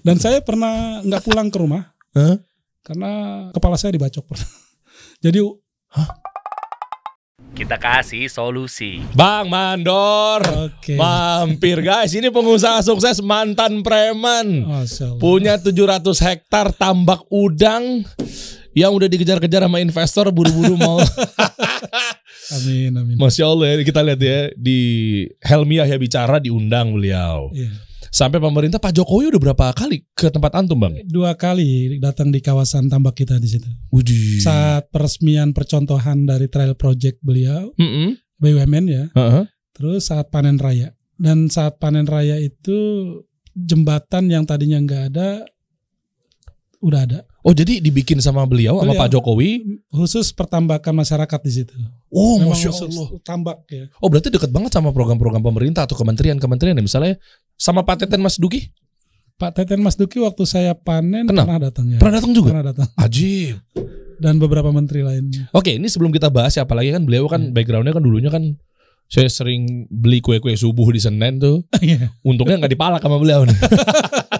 Dan saya pernah nggak pulang ke rumah Hah? karena kepala saya dibacok pernah. Jadi Kita kasih solusi. Bang Mandor. oke. Mampir guys, ini pengusaha sukses mantan preman. Allah. Punya 700 hektar tambak udang yang udah dikejar-kejar sama investor buru-buru mau. Amin amin. Masya Allah ya, kita lihat ya di Helmi Yahya bicara diundang beliau. Iya. Sampai pemerintah Pak Jokowi udah berapa kali ke tempat antum bang? Dua kali datang di kawasan tambak kita di situ. Uji. Saat peresmian percontohan dari trail project beliau Mm-mm. BUMN ya. Heeh. Terus saat panen raya. Dan saat panen raya itu jembatan yang tadinya nggak ada udah ada. Oh jadi dibikin sama beliau, sama Beliau. Pak Jokowi? Khusus pertambakan masyarakat di situ. Oh Memang masya Allah. tambak ya. Oh berarti dekat banget sama program-program pemerintah atau kementerian-kementerian ya misalnya sama Pak Teten Mas Duki Pak Teten Mas Duki waktu saya panen Kenal? pernah datang ya. pernah datang juga. Pernah datang. Ajib. Dan beberapa menteri lainnya. Oke ini sebelum kita bahas ya apalagi kan beliau kan backgroundnya kan dulunya kan saya sering beli kue-kue subuh di Senen tuh. Iya. Untungnya nggak dipalak sama beliau nih.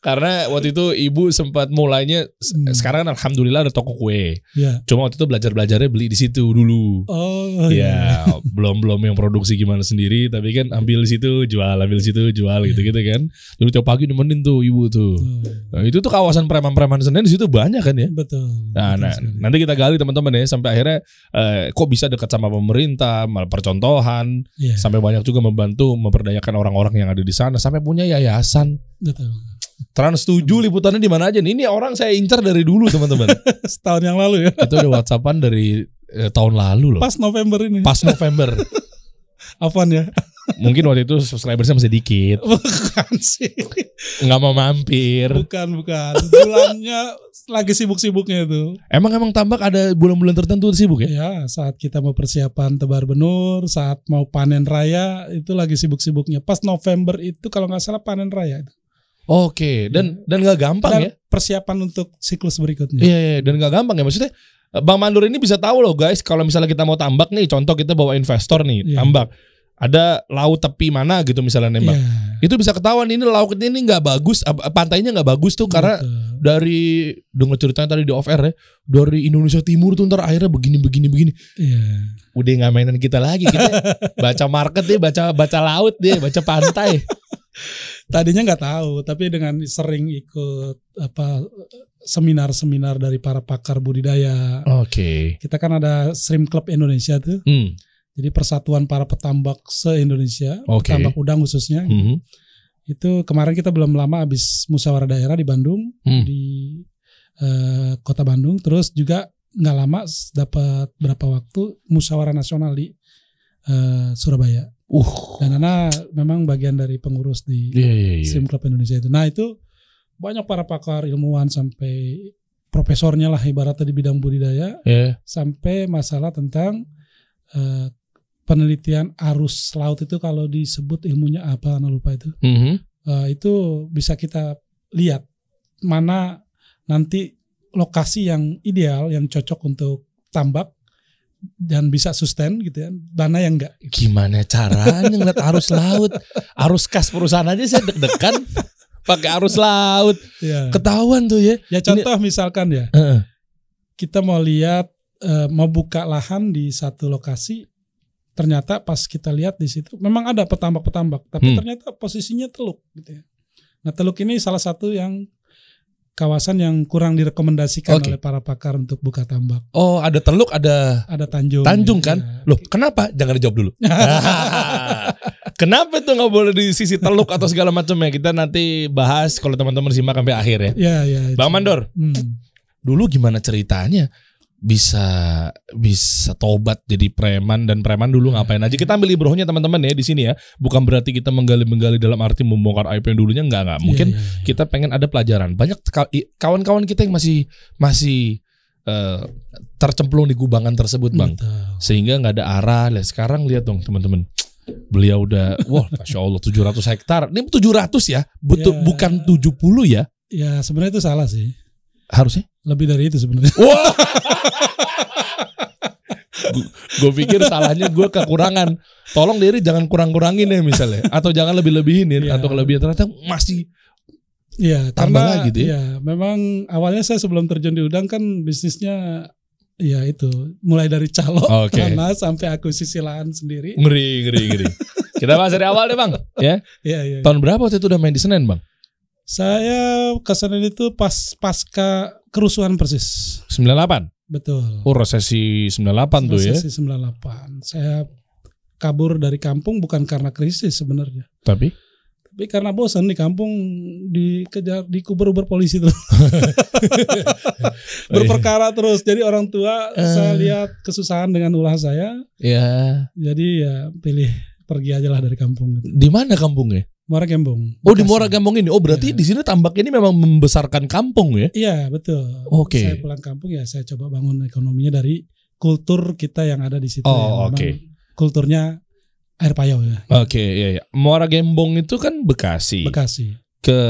Karena waktu itu ibu sempat mulainya Hmm. sekarang alhamdulillah ada toko kue. Ya. Cuma waktu itu belajar-belajarnya beli di situ dulu. Oh ya, belum belum yang produksi gimana sendiri, tapi kan ambil di situ jual, ambil di situ jual gitu-gitu kan. Dulu tiap pagi nemenin tuh ibu tuh. Oh, Nah, itu tuh kawasan preman-preman Senen di situ banyak kan ya. betul. Nah, Betul nah, sekali. nanti kita gali teman-teman ya sampai akhirnya eh, kok bisa dekat sama pemerintah, malah percontohan, Iya, sampai banyak juga membantu memperdayakan orang-orang yang ada di sana, sampai punya yayasan. betul. Trans 7 liputannya di mana aja nih? Ini orang saya incar dari dulu teman-teman. Setahun yang lalu ya. itu udah WhatsAppan dari eh, tahun lalu loh. Pas November ini. Pas November. Afwan ya. Mungkin waktu itu subscribersnya masih dikit, Bukan sih. nggak mau mampir. Bukan, bukan. Bulannya lagi sibuk-sibuknya itu. Emang emang tambak ada bulan-bulan tertentu sibuk ya? Ya, saat kita mau persiapan tebar benur, saat mau panen raya, itu lagi sibuk-sibuknya. Pas November itu kalau nggak salah panen raya. Oke, dan dan nggak gampang Dan ya? persiapan untuk siklus berikutnya. Iya, iya, dan nggak gampang ya maksudnya. Bang Mandur ini bisa tahu loh guys, kalau misalnya kita mau tambak nih, contoh kita bawa investor nih, Iya. tambak. Ada laut tepi mana gitu misalnya nembak. Iya. Itu bisa ketahuan ini laut ini nggak bagus, pantainya nggak bagus tuh karena Betul. dari dengar ceritanya tadi di off air ya, dari Indonesia Timur tuh ntar akhirnya begini begini begini. Iya. Udah nggak mainan kita lagi, kita baca market deh, baca baca laut deh, baca pantai. Tadinya nggak tahu, tapi dengan sering ikut apa seminar-seminar dari para pakar budidaya. Oke. Kita kan ada Stream Club Indonesia tuh. Hmm. Jadi persatuan para petambak se-Indonesia, Oke. petambak udang khususnya. Mhm. Itu kemarin kita belum lama habis musyawarah daerah di Bandung, Hmm. di eh, Kota Bandung. Terus juga nggak lama dapat berapa waktu musyawarah nasional di eh, Surabaya. Uh. Dan Nana memang bagian dari pengurus di Iya iya iya. Stream Club Indonesia itu. Nah itu banyak para pakar ilmuwan sampai profesornya lah ibaratnya di bidang budidaya Ya. sampai masalah tentang eh, penelitian arus laut itu kalau disebut ilmunya apa, Ana lupa itu. Mhm. Eh, itu bisa kita lihat mana nanti lokasi yang ideal, yang cocok untuk tambak dan bisa sustain gitu ya, mana yang enggak. Gimana caranya ngeliat arus laut? Arus kas perusahaan aja saya deg-degan pakai arus laut. Ya, Ketahuan tuh ya. ya contoh misalkan ya, Heeh. kita mau lihat eh, mau buka lahan di satu lokasi ternyata pas kita lihat di situ memang ada petambak-petambak tapi Hmm. ternyata posisinya teluk gitu ya. Nah, teluk ini salah satu yang kawasan yang kurang direkomendasikan Oke. oleh para pakar untuk buka tambak. Oh, ada teluk, ada Ada Tanjung. Tanjung kan? ya. Loh, kenapa? Jangan dijawab dulu. kenapa tuh nggak boleh di sisi teluk atau segala macamnya? Kita nanti bahas kalau teman-teman simak sampai akhir ya. Ya, ya. itu. Bang Mandor, Hmm. dulu gimana ceritanya bisa bisa tobat jadi preman dan preman dulu ngapain aja. Kita ambil librohnya teman-teman ya di sini ya. Bukan berarti kita menggali-menggali dalam arti membongkar aib yang dulunya. Enggak enggak mungkin Iya, iya, iya. kita pengen ada pelajaran. Banyak kawan-kawan kita yang masih masih eh, tercemplung di gubangan tersebut bang. Betul. sehingga nggak ada arah. Lihat sekarang lihat dong teman-teman. Beliau udah wah masya allah 700 hektar. Ini 700 ya. Betul Ya. bukan 70 ya. Ya, sebenarnya itu salah sih. Harusnya Lebih dari itu sebenarnya. Wah. gue pikir salahnya gue kekurangan. Tolong diri jangan kurang-kurangin ya misalnya, atau jangan lebih-lebihin ya, Iya. atau kelebihan ternyata masih Iya, Tambah karena lagi deh. Iya, memang awalnya saya sebelum terjun di udang kan bisnisnya ya itu mulai dari calo Oke. tanah sampai akuisisi lahan sendiri. Ngeri, ngeri, ngeri. Kita bahas dari awal deh bang. Ya. Iya, iya. Tahun berapa waktu itu udah main di Senen bang? Saya ke Senin itu pas pasca kerusuhan persis. 98. Betul. Oh resesi 98 tuh ya. Resesi 98. Saya kabur dari kampung bukan karena krisis sebenarnya. Tapi Tapi karena bosan di kampung dikejar dikubur-ubur polisi tuh. Berperkara terus. Jadi orang tua Eh. saya lihat kesusahan dengan ulah saya. ya Jadi ya pilih pergi aja lah dari kampung gitu. di mana kampungnya? Muara Gembong. Oh di Bekasi. Muara Gambong ini. Oh berarti Iya. di sini tambak ini memang membesarkan kampung ya? Iya betul. Oke. Saya pulang kampung ya saya coba bangun ekonominya dari kultur kita yang ada di situ. Oh, memang oke. Kulturnya air payau ya. Oke, iya, iya. Muara Gembong itu kan Bekasi Bekasi. ke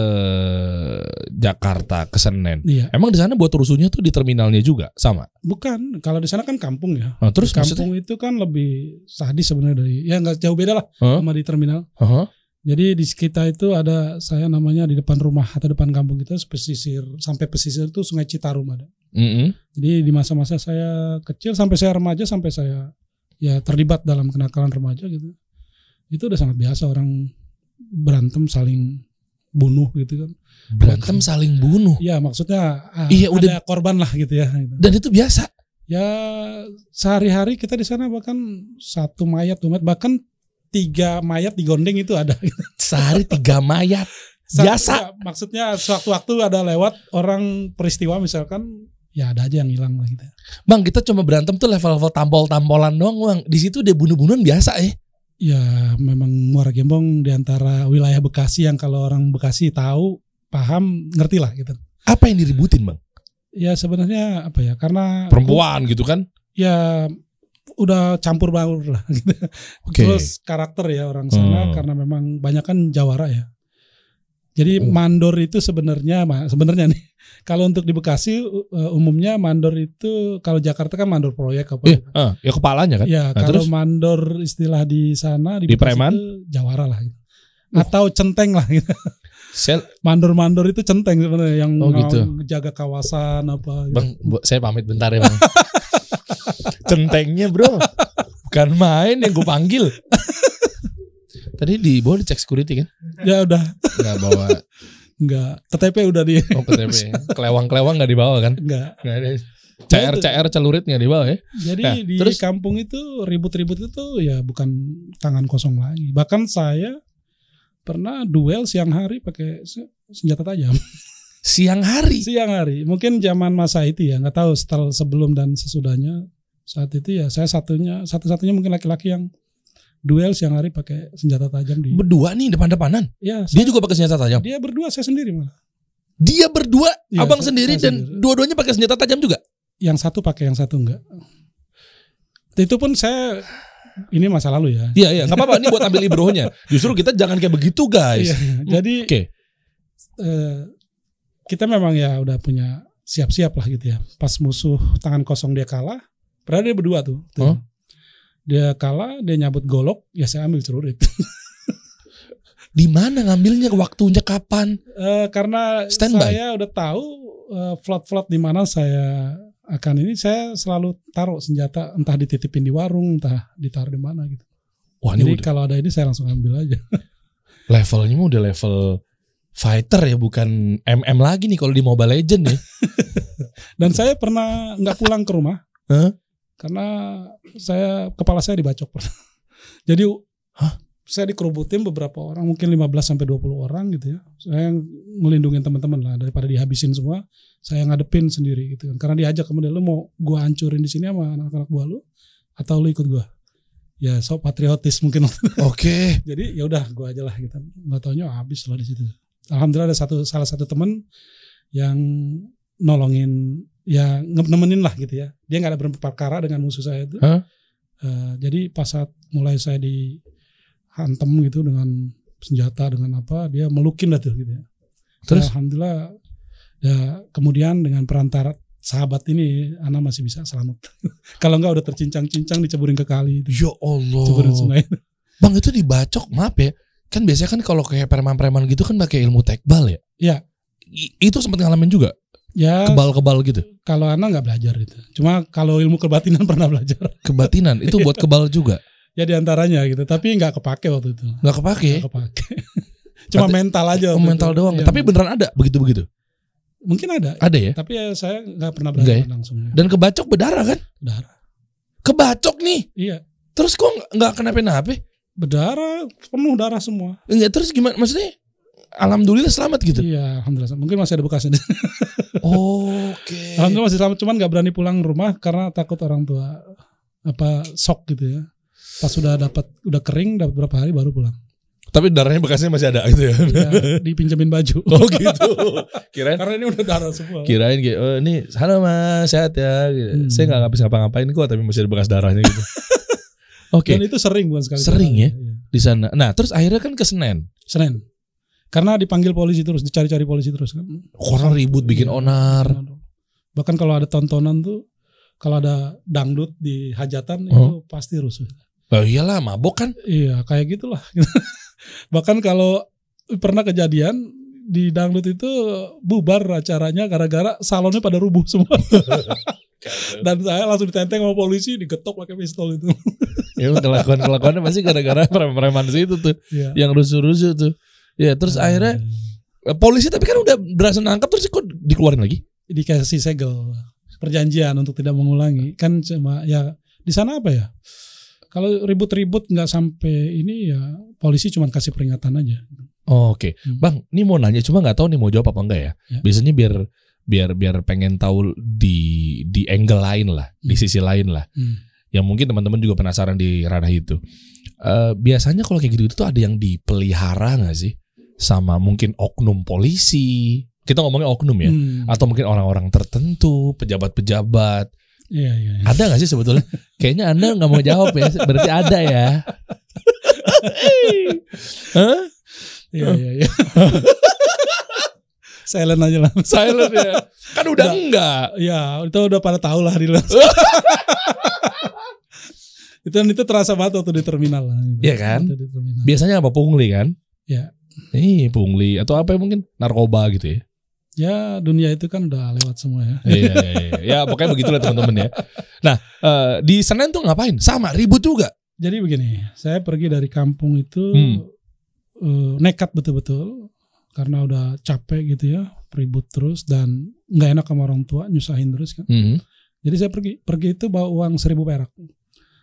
Jakarta ke Senen. Iya. Emang di sana buat rusuhnya tuh di terminalnya juga sama. Bukan. Kalau di sana kan kampung ya. Nah, terus maksudnya? kampung itu kan lebih sadis sebenarnya dari ya nggak jauh beda lah Hah? sama di terminal. Aha. Jadi di kita itu ada saya namanya di depan rumah atau depan kampung kita pesisir sampai pesisir itu Sungai Citarum ada. Mm-mm. Jadi di masa-masa saya kecil sampai saya remaja sampai saya ya terlibat dalam kenakalan remaja gitu. Itu udah sangat biasa orang berantem saling bunuh gitu kan. Berantem saling bunuh. Ya maksudnya ah, Iya, udah- ada korban lah gitu ya. gitu. Dan itu biasa. Ya sehari-hari kita di sana bahkan satu mayat, dua mayat, bahkan tiga mayat digondeng itu ada. Sehari tiga mayat. Biasa. ya, maksudnya sewaktu-waktu ada lewat orang peristiwa misalkan ya ada aja yang hilang lah gitu. Bang, kita cuma berantem tuh level-level tampol-tampolan doang, Bang. Di situ dia bunuh-bunuhan biasa ya. Ya memang Muara Gembong di antara wilayah Bekasi yang kalau orang Bekasi tahu, paham, ngerti lah gitu. Apa yang diributin, Bang? Ya sebenarnya apa ya? Karena Perempuan gitu kan? ya udah campur baur lah gitu. Oke. Terus karakter ya orang sana Hmm. karena memang banyak kan Jawara ya. Jadi Oh. mandor itu sebenarnya sebenarnya nih kalau untuk di Bekasi uh, umumnya mandor itu kalau Jakarta kan mandor proyek apa gitu. ah, ya kepalanya kan? Ya, Nah, kalau terus? mandor istilah di sana di, Di Bekasi preman? itu Jawara lah gitu. Atau centeng lah gitu. Sel, Mandor-mandor itu centeng sebenarnya yang Oh, gitu. jaga kawasan apa gitu. Bang, bu- saya pamit bentar ya, Bang. Centengnya, Bro. Bukan main yang gue panggil. Tadi di bawah dicek security kan? Ya udah Enggak bawa enggak KTP udah di oh, KTP. Kelewang-kelewang enggak dibawa kan? enggak. Enggak ada. CR CR celurit nggak dibawa ya? Jadi Nah, di terus? kampung itu ribut-ribut itu ya bukan tangan kosong lagi. Bahkan saya pernah duel siang hari pakai se- senjata tajam. Siang hari. siang hari. Mungkin zaman masa itu ya, nggak tahu setelah sebelum dan sesudahnya. Saat itu ya saya satunya satu-satunya mungkin laki-laki yang duel siang hari pakai senjata tajam di. Berdua nih depan-depanan. Ya, Dia saya- juga pakai senjata tajam. dia berdua saya sendiri malah. Dia berdua, Iya, abang saya- sendiri saya dan sendiri. dua-duanya pakai senjata tajam juga. Yang satu pakai yang satu enggak. Itu pun saya ini masa lalu ya. Iya iya, nggak apa-apa. Ini buat ambil ibrohnya. Justru kita jangan kayak begitu guys. Iya, jadi Oke. eh, kita memang ya udah punya siap-siap lah gitu ya. Pas musuh tangan kosong dia kalah, padahal dia berdua tuh. tuh. Huh? Dia kalah, dia nyabut golok, ya saya ambil celurit. Di mana ngambilnya waktunya kapan? Eh, karena Standby. saya udah tahu eh, flot-flot di mana saya akan ini, saya selalu taruh senjata entah dititipin di warung, entah ditaruh di mana gitu. Wah Jadi ini udah kalau ada ini saya langsung ambil aja. levelnya udah level fighter ya, bukan MM lagi nih kalau di Mobile Legend ya. Dan saya pernah nggak pulang ke rumah Hah? karena saya kepala saya dibacok. Jadi Hah? saya dikerubutin beberapa orang, mungkin 15 sampai 20 orang gitu ya. Saya ngelindungin teman-teman lah daripada dihabisin semua. Saya ngadepin sendiri gitu kan. Karena diajak kemudian lu mau gua hancurin di sini sama anak-anak gua lu atau lu ikut gua. Ya so patriotis mungkin. Oke. Jadi ya udah gua aja lah gitu. Nggak taunya habis lah di situ. Alhamdulillah ada satu salah satu teman yang nolongin ya nemenin lah gitu ya. Dia nggak ada berperkara dengan musuh saya itu. Hah? Eh, jadi pas saat mulai saya dihantam gitu dengan senjata dengan apa, dia melukin lah tuh gitu ya. Terus? Ya, alhamdulillah ya kemudian dengan perantara sahabat ini Ana masih bisa selamat. Kalau enggak udah tercincang-cincang diceburin ke kali itu. Ya Allah. Ceburin sungai. Bang itu dibacok, maaf ya. Kan biasanya kan kalau kayak preman-preman gitu kan pakai ilmu tekbal ya. Iya. itu sempat ngalamin juga Ya kebal-kebal gitu. kalau anak nggak belajar itu. Cuma kalau ilmu kebatinan pernah belajar. Kebatinan itu buat kebal juga. Ya di antaranya gitu. Tapi nggak kepake waktu itu. nggak kepake. Nggak kepake. Cuma Berarti- mental aja. Oh, waktu mental itu. doang. Iya. Tapi beneran ada begitu-begitu. mungkin ada. Ada ya. Tapi ya saya nggak pernah belajar ya? langsung. Dan kebacok berdarah kan? Berdarah. Kebacok nih. Iya. Terus kok nggak kenapa-napa? Berdarah, penuh darah semua. Enggak terus gimana? Maksudnya alhamdulillah selamat gitu. Iya, alhamdulillah. Mungkin masih ada bekasnya. Oke. alhamdulillah masih selamat. Cuman nggak berani pulang rumah karena takut orang tua apa shock gitu ya. Pas sudah dapat udah kering dapat berapa hari baru pulang. Tapi darahnya bekasnya masih ada gitu ya. Iya, dipinjemin baju. Oh gitu. Kirain Karena ini udah darah semua. kirain kayak oh ini halo mas sehat ya. Gitu. Hmm. Saya nggak habis ngapa-ngapain kok tapi masih ada bekas darahnya gitu. Oke Dan itu sering bukan sekali. Sering ya? Iya. di sana. Nah terus akhirnya kan ke Senen. Senin. Karena dipanggil polisi terus, dicari-cari polisi terus kan. Orang ribut bikin Iya. onar. Bahkan kalau ada tontonan tuh, kalau ada dangdut di hajatan Oh. itu pasti rusuh. Oh iyalah mabok kan. Iya, kayak gitulah. Bahkan kalau pernah kejadian di dangdut itu bubar acaranya gara-gara salonnya pada rubuh semua. Dan saya langsung ditenteng sama polisi, digetok pakai pistol itu. Ya kelakuan kelakuannya pasti gara-gara preman-preman situ tuh Iya. yang rusuh-rusuh tuh. Ya terus akhirnya eh, polisi tapi kan udah berhasil nangkap terus kok dikeluarin lagi. dikasih segel perjanjian untuk tidak mengulangi kan cuma ya di sana apa ya kalau ribut-ribut nggak sampai ini ya polisi cuma kasih peringatan aja Oh, Oke, Hmm. bang, ini mau nanya cuma nggak tahu nih mau jawab apa enggak ya. Ya. Biasanya biar biar biar pengen tahu di di angle lain lah, di Hmm. sisi lain lah. Hmm. Yang mungkin teman-teman juga penasaran di ranah itu. Eh, biasanya kalau kayak gitu-gitu tuh ada yang dipelihara nggak sih? Sama mungkin oknum polisi. Kita ngomongnya oknum ya. Hmm. Atau mungkin orang-orang tertentu, pejabat-pejabat. iya iya iya. Ada nggak sih sebetulnya? Kayaknya anda nggak mau jawab ya. Berarti ada ya. Hah? iya iya iya silent aja lah Silent ya. Kan udah Udah. enggak. ya itu udah pada tahu lah di luar itu itu terasa banget waktu di terminal lah gitu. Iya kan? Waktu di terminal. Biasanya apa pungli kan? ya Ih, pungli atau apa ya mungkin narkoba gitu ya. ya dunia itu kan udah lewat semua ya iya, iya, iya. Ya pokoknya begitulah teman-teman ya. Nah, eh, di Senen tuh ngapain? Sama ribut juga. Jadi begini, saya pergi dari kampung itu Hmm. eh, nekat betul-betul karena udah capek gitu ya, ribut terus dan nggak enak sama orang tua, nyusahin terus kan. Mhm. Jadi saya pergi, pergi itu bawa uang seribu perak,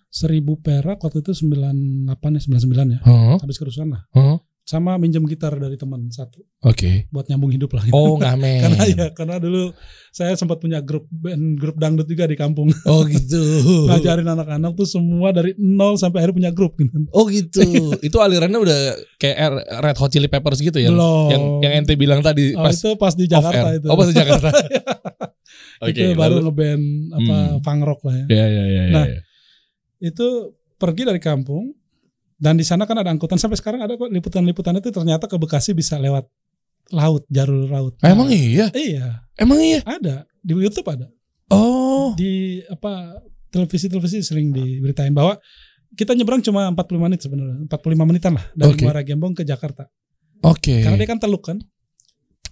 seribu perak waktu itu 98 ya 99 ya, Huh? habis kerusuhan lah. Huh? Sama minjem gitar dari teman satu Oke. buat nyambung hidup lah. gitu. Oh, ngamen. karena ya, karena dulu saya sempat punya grup band, grup dangdut juga di kampung. Oh gitu. Ngajarin anak-anak tuh semua dari nol sampai akhirnya punya grup gitu. Oh gitu. Itu alirannya udah kayak Red Hot Chili Peppers gitu ya. Belum. Yang yang ente bilang tadi Oh, pas itu pas di Jakarta itu. Oh, pas di Jakarta. Oke, itu baru lalu- ngeband apa Hmm. punk rock lah ya. Ya ya ya. ya, Nah, ya. Itu pergi dari kampung dan di sana kan ada angkutan sampai sekarang ada kok liputan-liputan itu ternyata ke Bekasi bisa lewat laut, jalur laut. Ah, Emang iya? Iya, Emang iya? ada di YouTube ada. Oh. Di apa televisi-televisi sering diberitain bahwa kita nyebrang cuma 45 menit sebenarnya, 45 menitan lah dari Oke. Muara Gembong ke Jakarta. Oke. Karena dia kan teluk kan.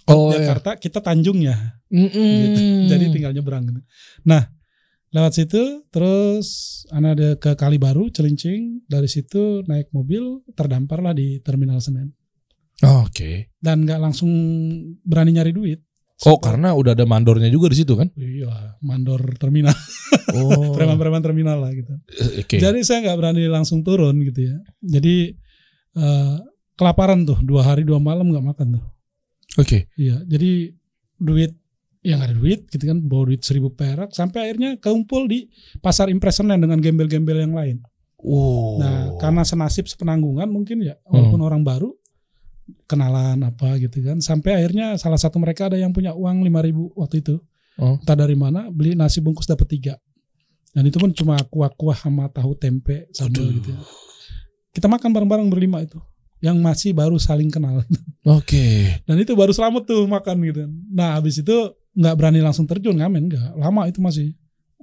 oh. Jakarta kita tanjungnya. Mm-mm. gitu. Jadi tinggal nyebrang. Nah, lewat situ terus anak ada ke Kalibaru, Celincing, dari situ naik mobil terdamparlah di Terminal Senen. Oh, Oke. Dan nggak langsung berani nyari duit. Oh, Sempat- karena udah ada mandornya juga di situ kan? Iya, mandor terminal, Oh. preman-preman terminal lah gitu. Eh, Oke. Jadi saya nggak berani langsung turun gitu ya. Jadi eh, kelaparan tuh dua hari dua malam nggak makan tuh. Oke. Iya, jadi duit yang ada duit gitu kan, bawa duit seribu perak sampai akhirnya keumpul di pasar Impres Senen dengan gembel-gembel yang lain. Oh. Nah, karena senasib sepenanggungan mungkin ya, walaupun orang baru kenalan apa gitu kan, sampai akhirnya salah satu mereka ada yang punya uang 5000 waktu itu. Oh. Entah dari mana, beli nasi bungkus dapat tiga. Dan itu pun cuma kuah-kuah sama tahu tempe sambal gitu ya. Kita makan bareng-bareng berlima itu. Yang masih baru saling kenal. Oke. Dan itu baru selamat tuh makan gitu. Nah habis itu nggak berani langsung terjun ngamen nggak lama itu masih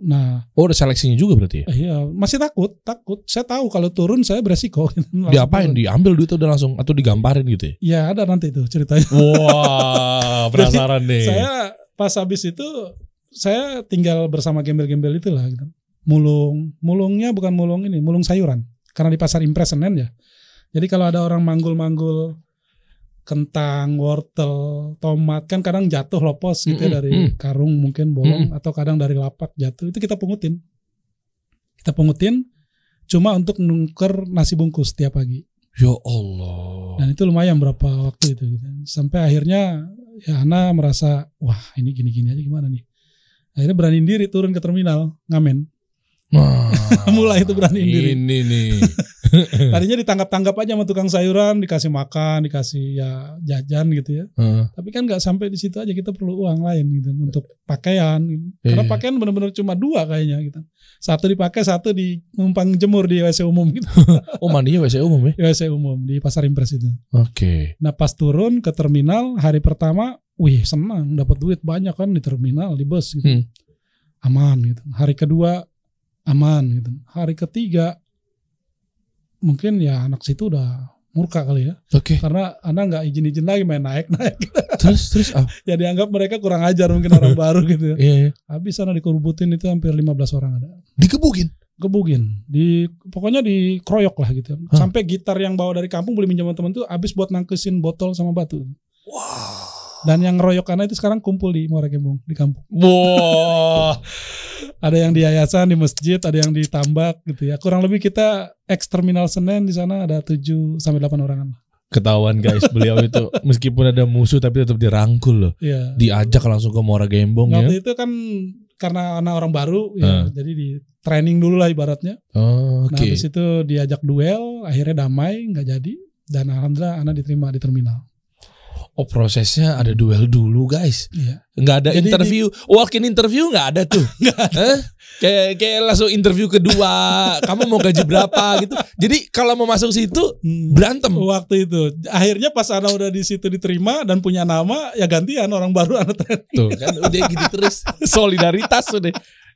Nah, Oh, ada seleksinya juga berarti ya? iya masih takut, takut. Saya tahu kalau turun saya beresiko. Diapain? Diambil duitnya udah langsung atau digamparin gitu ya? Ya ada nanti itu ceritanya. Wah, penasaran nih. Saya pas habis itu saya tinggal bersama gembel-gembel itulah gitu. Mulung, mulungnya bukan mulung ini, mulung sayuran. Karena di pasar Impres Senen ya. Jadi kalau ada orang manggul-manggul kentang, wortel, tomat kan kadang jatuh lopos gitu ya Mm-mm, dari mm. karung mungkin bolong atau kadang dari lapak jatuh. Itu kita pungutin. Kita pungutin cuma untuk nuker nasi bungkus tiap pagi. Ya Allah. Dan itu lumayan berapa waktu itu gitu. Sampai akhirnya ya Ana merasa wah ini gini-gini aja gimana nih. Akhirnya beraniin diri turun ke terminal ngamen. Nah, Mulai itu beraniin diri. Ini nih. Tadinya ditangkap-tangkap aja sama tukang sayuran, dikasih makan, dikasih ya jajan gitu ya. Heeh. Tapi kan nggak sampai di situ aja kita perlu uang lain gitu untuk pakaian. Gitu. Karena Iya. pakaian benar-benar cuma dua kayaknya gitu. Satu dipakai, satu di numpang jemur di WC umum gitu. oh, mandinya WC umum ya? Di WC umum di Pasar Impres itu. Oke. Nah pas turun ke terminal hari pertama, wih senang dapat duit banyak kan di terminal di bus gitu, Hmm. aman gitu. Hari kedua aman gitu. Hari ketiga mungkin ya anak situ udah murka kali ya, Oke. karena anak nggak izin-izin lagi main naik naik. Terus terus ah, ya dianggap mereka kurang ajar mungkin orang baru gitu. ya. iya, iya. Habis sana dikurubutin itu hampir 15 orang ada. Dikebukin. Gebugin, di pokoknya dikeroyok lah gitu. Hah? Sampai gitar yang bawa dari kampung beli minjaman teman tuh habis buat nangkesin botol sama batu. Wah. Dan yang ngeroyok karena itu sekarang kumpul di Muara Gembong di kampung. Wah. Ada yang di yayasan, di masjid, ada yang di tambak gitu ya. Kurang lebih kita ex terminal Senen di sana ada 7 sampai 8 orangan. Ketahuan guys, beliau itu meskipun ada musuh tapi tetap dirangkul loh. Iya. Diajak langsung ke Muara Gembong ya. Waktu itu kan karena anak orang baru ya, Ah. jadi di training dulu lah ibaratnya. Oh, Nah, Oke. habis itu diajak duel, akhirnya damai, nggak jadi. Dan alhamdulillah anak diterima di terminal. Oh prosesnya ada duel dulu guys. Iya. Nggak ada Jadi interview. Walk in interview nggak ada tuh. Hah? Kayak kayak langsung interview kedua. Kamu mau gaji berapa gitu. Jadi kalau mau masuk situ Hmm. berantem. Waktu itu, akhirnya pas anak udah di situ diterima dan punya nama, ya gantian orang baru anak training. Tuh kan udah gitu terus. Solidaritas udah.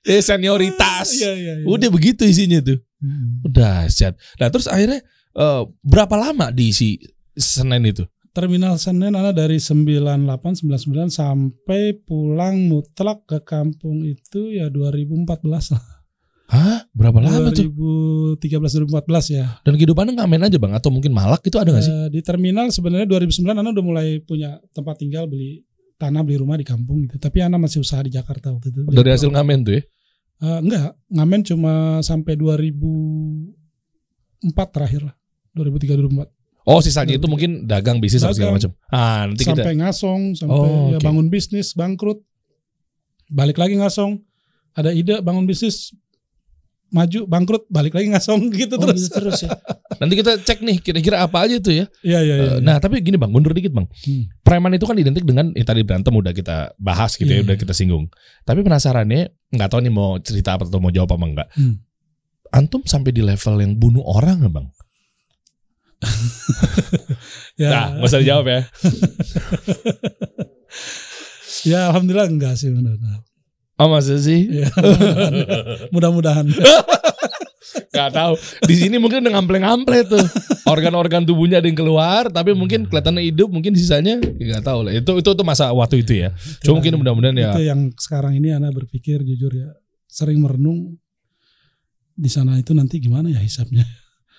Eh, senioritas. Iya, iya, iya. Udah begitu isinya tuh. Hmm. Udah siap. Nah terus akhirnya eh, berapa lama di si Senen itu? Terminal Senen anak dari 98 99 sampai pulang mutlak ke kampung itu ya 2014 lah. Hah? Berapa lama tuh? 2013 2014 ya. Dan kehidupannya ngamen aja bang? Atau mungkin malak itu ada gak sih? Eh, di terminal sebenarnya 2009 anak udah mulai punya tempat tinggal beli tanah beli rumah di kampung gitu. Tapi anak masih usaha di Jakarta waktu itu. Dari hasil ngamen tuh ya? Eh, enggak, ngamen cuma sampai 2004 terakhir lah. 2003 2004. Oh sisanya itu mungkin dagang bisnis apa segala macam. Dagang. Ah nanti kita sampai ngasong, sampai Oh, ya bangun bisnis, bangkrut. Balik lagi ngasong. Ada ide bangun bisnis maju, bangkrut, balik lagi ngasong gitu Oh, terus. gitu terus ya. Nanti kita cek nih kira-kira apa aja tuh ya. Iya, iya, iya. Eh, Nah tapi gini bang, mundur dikit bang. Hmm. Preman itu kan identik dengan eh, tadi berantem udah kita bahas gitu ya, Iya, udah iya. kita singgung. Tapi penasarannya nggak tahu nih mau cerita apa atau mau jawab apa enggak. Hmm. Antum sampai di level yang bunuh orang nggak bang? ya, Nah, nggak usah dijawab ya. ya alhamdulillah enggak sih benar. Oh masa sih? Ya, mudah-mudahan. Gak tahu. Di sini mungkin udah ngample-ngample tuh. Organ-organ tubuhnya ada yang keluar, tapi mungkin kelihatannya hidup, mungkin sisanya ya gak tahu lah. Itu itu tuh masa waktu itu ya. Cuma mungkin mudah-mudahan ya. Itu yang sekarang ini anak berpikir jujur ya, sering merenung di sana itu nanti gimana ya hisapnya.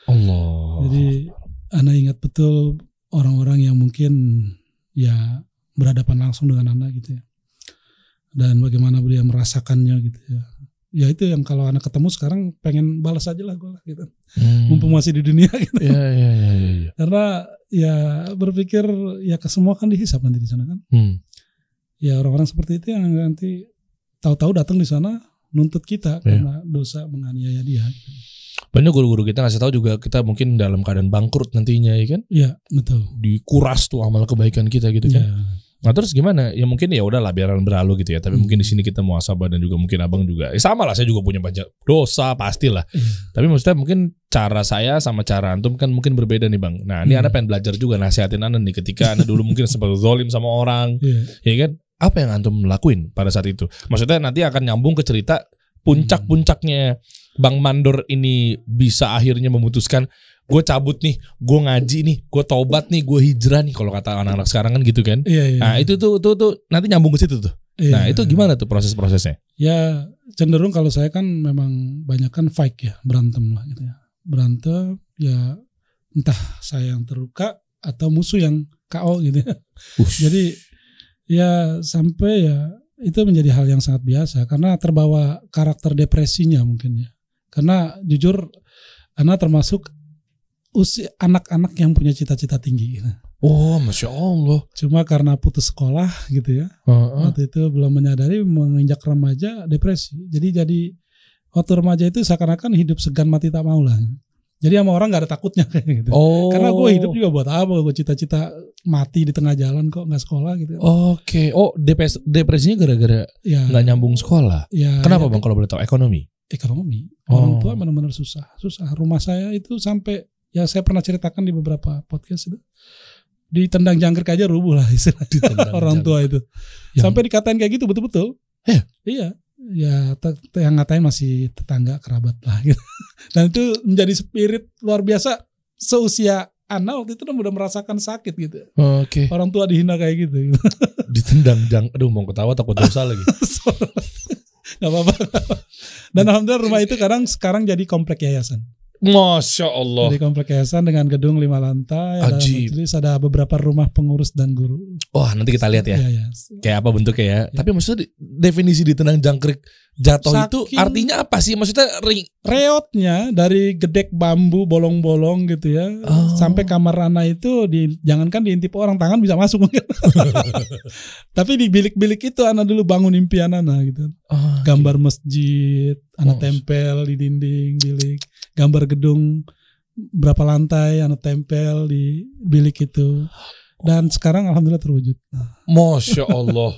Allah. Jadi anak ingat betul orang-orang yang mungkin ya berhadapan langsung dengan anak gitu ya. Dan bagaimana dia merasakannya gitu ya. Ya itu yang kalau anak ketemu sekarang pengen balas aja lah gue lah gitu. Hmm. Mumpung masih di dunia gitu. Ya, ya, ya, ya, ya. Karena ya berpikir ya ke semua kan dihisap nanti di sana kan. Hmm. Ya orang-orang seperti itu yang nanti tahu-tahu datang di sana nuntut kita Iya. karena dosa menganiaya dia. Banyak guru-guru kita ngasih tahu juga kita mungkin dalam keadaan bangkrut nantinya ya kan. Iya betul. Dikuras tuh amal kebaikan kita gitu kan. Ya. Nah terus gimana? Ya mungkin ya udahlah biaran berlalu gitu ya. Tapi Hmm. mungkin di sini kita muasabah dan juga mungkin abang juga. Eh, sama lah saya juga punya banyak dosa pastilah. Iya. Tapi maksudnya mungkin cara saya sama cara antum kan mungkin berbeda nih bang. Nah ini Hmm. anda pengen belajar juga nasihatin anda nih ketika anda dulu mungkin sempat zolim sama orang, Iya. ya kan? Apa yang antum lakuin pada saat itu? Maksudnya nanti akan nyambung ke cerita puncak-puncaknya Bang Mandor ini bisa akhirnya memutuskan gue cabut nih, gue ngaji nih, gue tobat nih, gue hijrah nih kalau kata anak-anak sekarang kan gitu kan. Iya, iya. Nah itu tuh tuh tuh nanti nyambung ke situ tuh. Iya. Nah itu gimana tuh proses-prosesnya? Ya cenderung kalau saya kan memang banyak kan fight ya berantem lah gitu ya berantem ya entah saya yang terluka atau musuh yang KO gitu ya. Ush. Jadi ya sampai ya itu menjadi hal yang sangat biasa karena terbawa karakter depresinya mungkin ya. Karena jujur Ana termasuk usia anak-anak yang punya cita-cita tinggi gitu. oh masya Allah. Cuma karena putus sekolah gitu ya. Heeh. Waktu itu belum menyadari menginjak remaja depresi. Jadi jadi waktu remaja itu seakan-akan hidup segan mati tak mau lah. Jadi sama orang nggak ada takutnya kayak gitu. Oh. Karena gue hidup juga buat apa? Gue cita-cita mati di tengah jalan kok nggak sekolah gitu. Oke. Oh depres depresinya gara-gara ya. nggak nyambung sekolah. ya, Kenapa ya, bang kalau boleh tahu ekonomi? Ekonomi. Oh. Orang tua benar-benar susah, susah. Rumah saya itu sampai ya saya pernah ceritakan di beberapa podcast itu ditendang jangkrik aja rubuh lah istilahnya Ditendang orang tua itu. Yang- Sampai dikatain kayak gitu betul-betul. Iya? Iya. Ya yang ngatain masih tetangga kerabat lah gitu. Dan itu menjadi spirit luar biasa seusia Ana waktu itu udah merasakan sakit gitu. Oke. Orang tua dihina kayak gitu. Ditendang jang. Aduh mau ketawa takut dosa lagi. Gak apa-apa. Dan alhamdulillah rumah itu sekarang sekarang jadi komplek yayasan. Masya Allah. Jadi komplek yayasan dengan gedung lima lantai, ada Ajib. majelis, ada beberapa rumah pengurus dan guru. Wah nanti kita lihat ya. Iya, iya. Kayak apa bentuknya ya. Tapi maksudnya di- definisi ditendang jangkrik jatuh itu Saking- artinya apa sih? Maksudnya ring. Reotnya dari gedek bambu bolong-bolong gitu ya, Oh. sampai kamar Rana itu di jangankan diintip orang tangan bisa masuk. Tapi di bilik-bilik itu Ana dulu bangun impian Ana gitu. Oh, Gambar masjid, Ana Oh. tempel di dinding bilik, gambar gedung berapa lantai Ana tempel di bilik itu. Dan sekarang alhamdulillah terwujud. Masya Allah.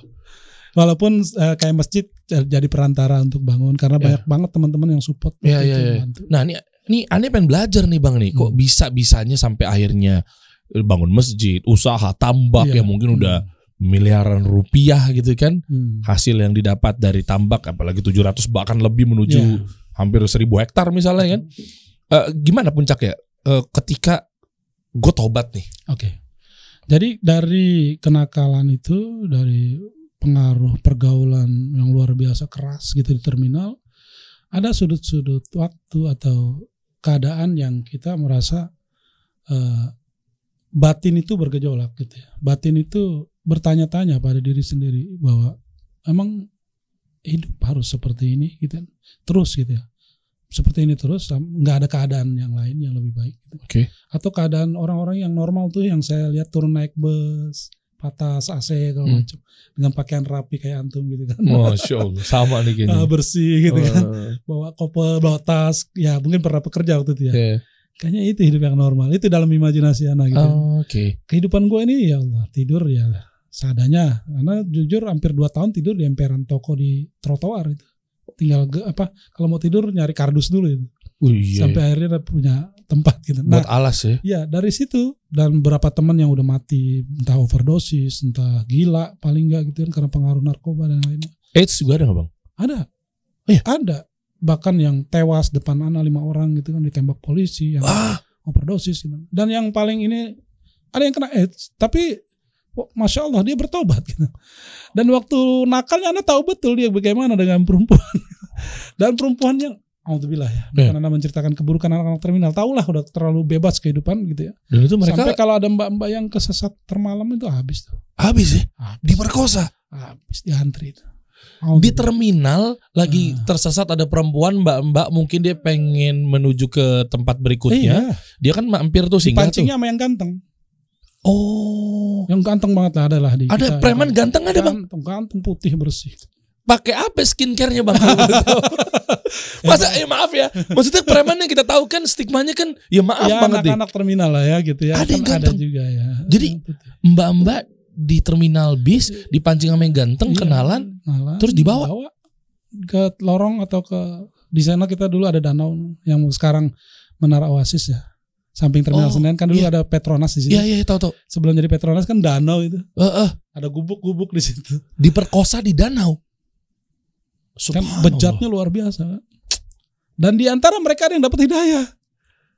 Walaupun eh, kayak masjid eh, jadi perantara untuk bangun karena Ya. banyak banget teman-teman yang support. Iya, iya, bantu. Nah ini ini aneh pengen belajar nih bang nih. Kok Hmm. bisa bisanya sampai akhirnya bangun masjid, usaha, tambak Iya. yang mungkin udah miliaran rupiah gitu kan Hmm. hasil yang didapat dari tambak apalagi 700 bahkan lebih menuju Iya. hampir 1000 hektar misalnya kan Eh, gimana puncaknya Eh, ketika gue tobat nih Oke. Jadi dari kenakalan itu, dari pengaruh pergaulan yang luar biasa keras gitu di terminal, ada sudut-sudut waktu atau keadaan yang kita merasa eh, batin itu bergejolak gitu ya. Batin itu bertanya-tanya pada diri sendiri bahwa emang hidup harus seperti ini gitu. Terus gitu ya. Seperti ini terus nggak ada keadaan yang lain yang lebih baik gitu oke atau keadaan orang-orang yang normal tuh yang saya lihat turun naik bus patas AC kalau Hmm. macam dengan pakaian rapi kayak antum gitu kan. Masya allah sama nih Ah, kayaknya. Bersih gitu kan. Eh, bawa koper bawa tas. Ya mungkin pernah bekerja waktu itu ya. Iya. kayaknya itu hidup yang normal. Itu dalam imajinasi anak gitu. Oh, oke. Kehidupan gue ini ya Allah tidur ya seadanya. Karena jujur hampir dua tahun tidur di emperan toko di trotoar itu. Tinggal apa kalau mau tidur nyari kardus dulu itu Wih, iya, sampai iya. akhirnya punya tempat gitu nah buat alas ya Ya dari situ dan beberapa teman yang udah mati entah overdosis, entah gila paling enggak gitu kan karena pengaruh narkoba dan lainnya. AIDS juga ada nggak bang Ada. Oh iya? Ada. Bahkan yang tewas depan anak lima orang gitu kan ditembak polisi yang ah overdosis gitu. Dan yang paling ini ada yang kena AIDS tapi oh, masya Allah dia bertobat gitu. Dan waktu nakalnya anak tahu betul dia bagaimana dengan perempuan dan perempuan yang Alhamdulillah ya. Iya. Bukan Anda menceritakan keburukan anak-anak terminal. Tahulah udah terlalu bebas kehidupan gitu ya. dan itu mereka Sampai kalau ada mbak-mbak yang kesesat termalam itu habis tuh. habis ya Habis, diperkosa habis diantri itu. di terminal lagi Ah. tersesat ada perempuan mbak-mbak mungkin dia pengen menuju ke tempat berikutnya Iya, dia kan mampir tuh singgah tuh pancingnya sama yang ganteng. oh Yang ganteng banget lah adalah di ada kita. preman ganteng ada bang Ganteng, ganteng putih bersih. Pakai apa skincare-nya bang masa eh maaf ya maksudnya preman yang kita tahu kan stigmanya kan ya maaf ya banget deh anak-anak terminal lah ya gitu ya. Ada yang Kan ada juga ya. Jadi, Yang putih. mbak-mbak di terminal bis dipancing sama yang ganteng Iya, kenalan kenalan, terus dibawa? ke lorong atau ke di sana kita dulu ada danau yang sekarang menara Oasis ya. Samping terminal Oh, Senen kan dulu iya. ada Petronas di situ. iya iya tahu tahu Sebelum jadi Petronas kan danau itu. Eh, eh, Ada gubuk-gubuk di situ. diperkosa di danau Kan bejatnya luar biasa. Dan di antara mereka ada yang dapat hidayah.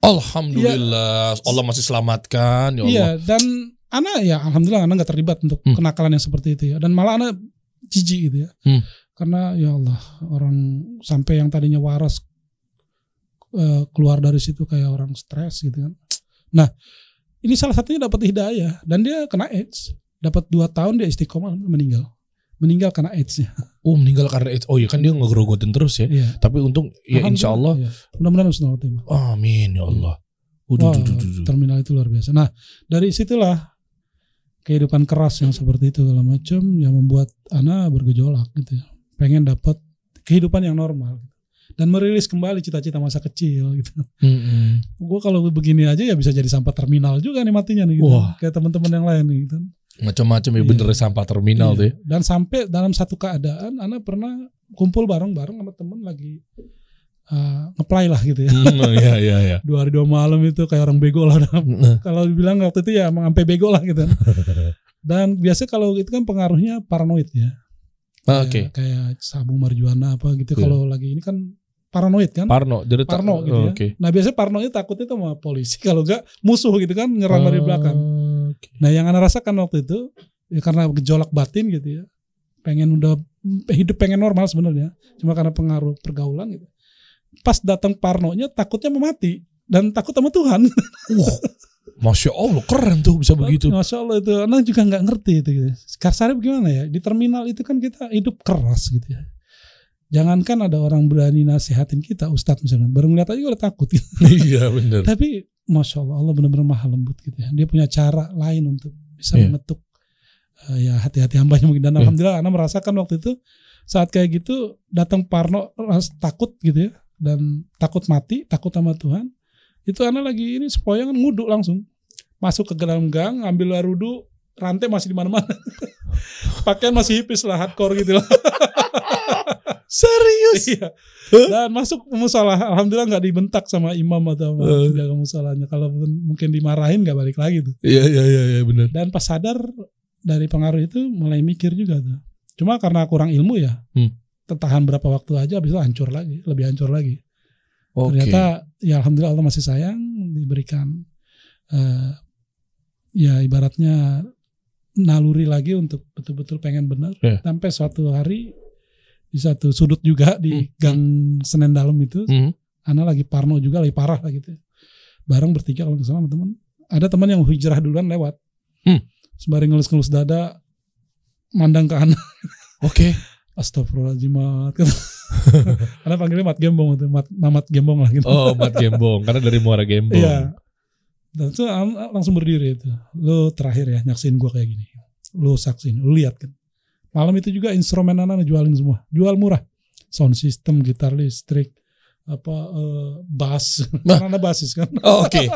Alhamdulillah Allah masih selamatkan ya Allah. Iya, dan Ana ya alhamdulillah Ana nggak terlibat untuk Hmm. kenakalan yang seperti itu ya. Dan malah Ana jijik gitu ya. Hmm. Karena ya Allah, orang sampai yang tadinya waras eh, keluar dari situ kayak orang stres gitu kan. Nah, ini salah satunya dapat hidayah dan dia kena AIDS. Dapat dua tahun dia istiqomah meninggal. Meninggal karena AIDS-nya. Oh meninggal karena itu. Oh iya kan dia ngegerogotin terus ya. Iya. Tapi untung ya insya Allah. Iya. Mudah-mudahan husnul khotimah. Amin ya Allah. Udah, Wah, duh, duh, duh, terminal itu luar biasa. Nah, dari situlah kehidupan keras yang seperti itu segala macam yang membuat Ana bergejolak gitu ya. Pengen dapat kehidupan yang normal dan merilis kembali cita-cita masa kecil gitu. Mm-mm. Gue kalau begini aja ya bisa jadi sampah terminal juga nih matinya nih gitu. Wah. Kayak teman-teman yang lain nih gitu. Macam-macam ya Iya. bener sampah terminal Iya. tuh ya. Dan sampai dalam satu keadaan Ana pernah kumpul bareng-bareng sama temen lagi uh, ngeplay lah gitu ya. Hmm, Iya iya iya. Dua hari dua malam itu kayak orang bego lah Nah, kalau dibilang waktu itu ya emang sampai bego lah gitu. Dan biasanya kalau itu kan pengaruhnya paranoid ya. ah, Kayak- Oke. Kayak sabung marijuana apa gitu. Iya. Kalau lagi ini kan paranoid kan. Parno, jadi Parno gitu oh, ya. Oke. Nah biasanya parno itu takutnya sama polisi. Kalau enggak musuh gitu kan nyerang dari belakang. Oke. Nah yang anda rasakan waktu itu ya karena gejolak batin gitu ya. Pengen udah hidup pengen normal sebenarnya. Cuma karena pengaruh pergaulan gitu. Pas datang parnonya takutnya mau mati dan takut sama Tuhan. Masya Allah keren tuh bisa begitu. Masya Allah itu, anak juga nggak ngerti itu. Gitu. Kasarnya bagaimana ya? Di terminal itu kan kita hidup keras gitu ya. Jangankan ada orang berani nasihatin kita, Ustadz misalnya, baru ngeliat aja udah takut. Gitu. iya bener. Tapi Masya Allah, Allah benar-benar maha lembut gitu ya. Dia punya cara lain untuk bisa Iya. mengetuk eh, ya hati-hati hambanya mungkin. Dan Iya. Alhamdulillah anak merasakan waktu itu saat kayak gitu datang Parno ras- takut gitu ya. Dan takut mati, takut sama Tuhan. Itu anak lagi ini sepoyangan nguduk langsung. Masuk ke dalam gang, ambil air wudhu, rantai masih di mana-mana. Pakaian masih hipis lah, hardcore gitu lah. Serius? Iya. Dan masuk musola, alhamdulillah nggak dibentak sama imam atau sama Eh. penjaga musolanya. Kalau mungkin dimarahin nggak balik lagi tuh. Iya iya iya iya bener. Dan pas sadar dari pengaruh itu mulai mikir juga tuh. Cuma karena kurang ilmu ya, Hmm. tertahan berapa waktu aja, habis itu hancur lagi, lebih hancur lagi. Oke. Ternyata ya alhamdulillah Allah masih sayang, diberikan eh, ya ibaratnya naluri lagi untuk betul-betul pengen benar. Iya. Sampai suatu hari di satu sudut juga di Hmm. gang Senen Dalam itu, Hmm. Ana lagi parno juga, lagi parah lah gitu. Bareng bertiga kalau nggak salah sama teman. Ada teman yang hijrah duluan lewat. Hmm. Sembari ngelus-ngelus dada, mandang ke Ana. Oke. Astagfirullahaladzim, Mat. Ana panggilnya Mat Gembong itu, Mat, Mamat Gembong lah gitu. Oh, Mat Gembong karena dari Muara Gembong. Iya. Dan itu langsung berdiri itu. Lu terakhir ya nyaksin gua kayak gini. Lu saksin, lu lihat kan. Malam itu juga instrumen Ana jualin semua. Jual murah. Sound system, gitar listrik, apa eh, bass. Nah. Karena basis kan. Oh, Oke.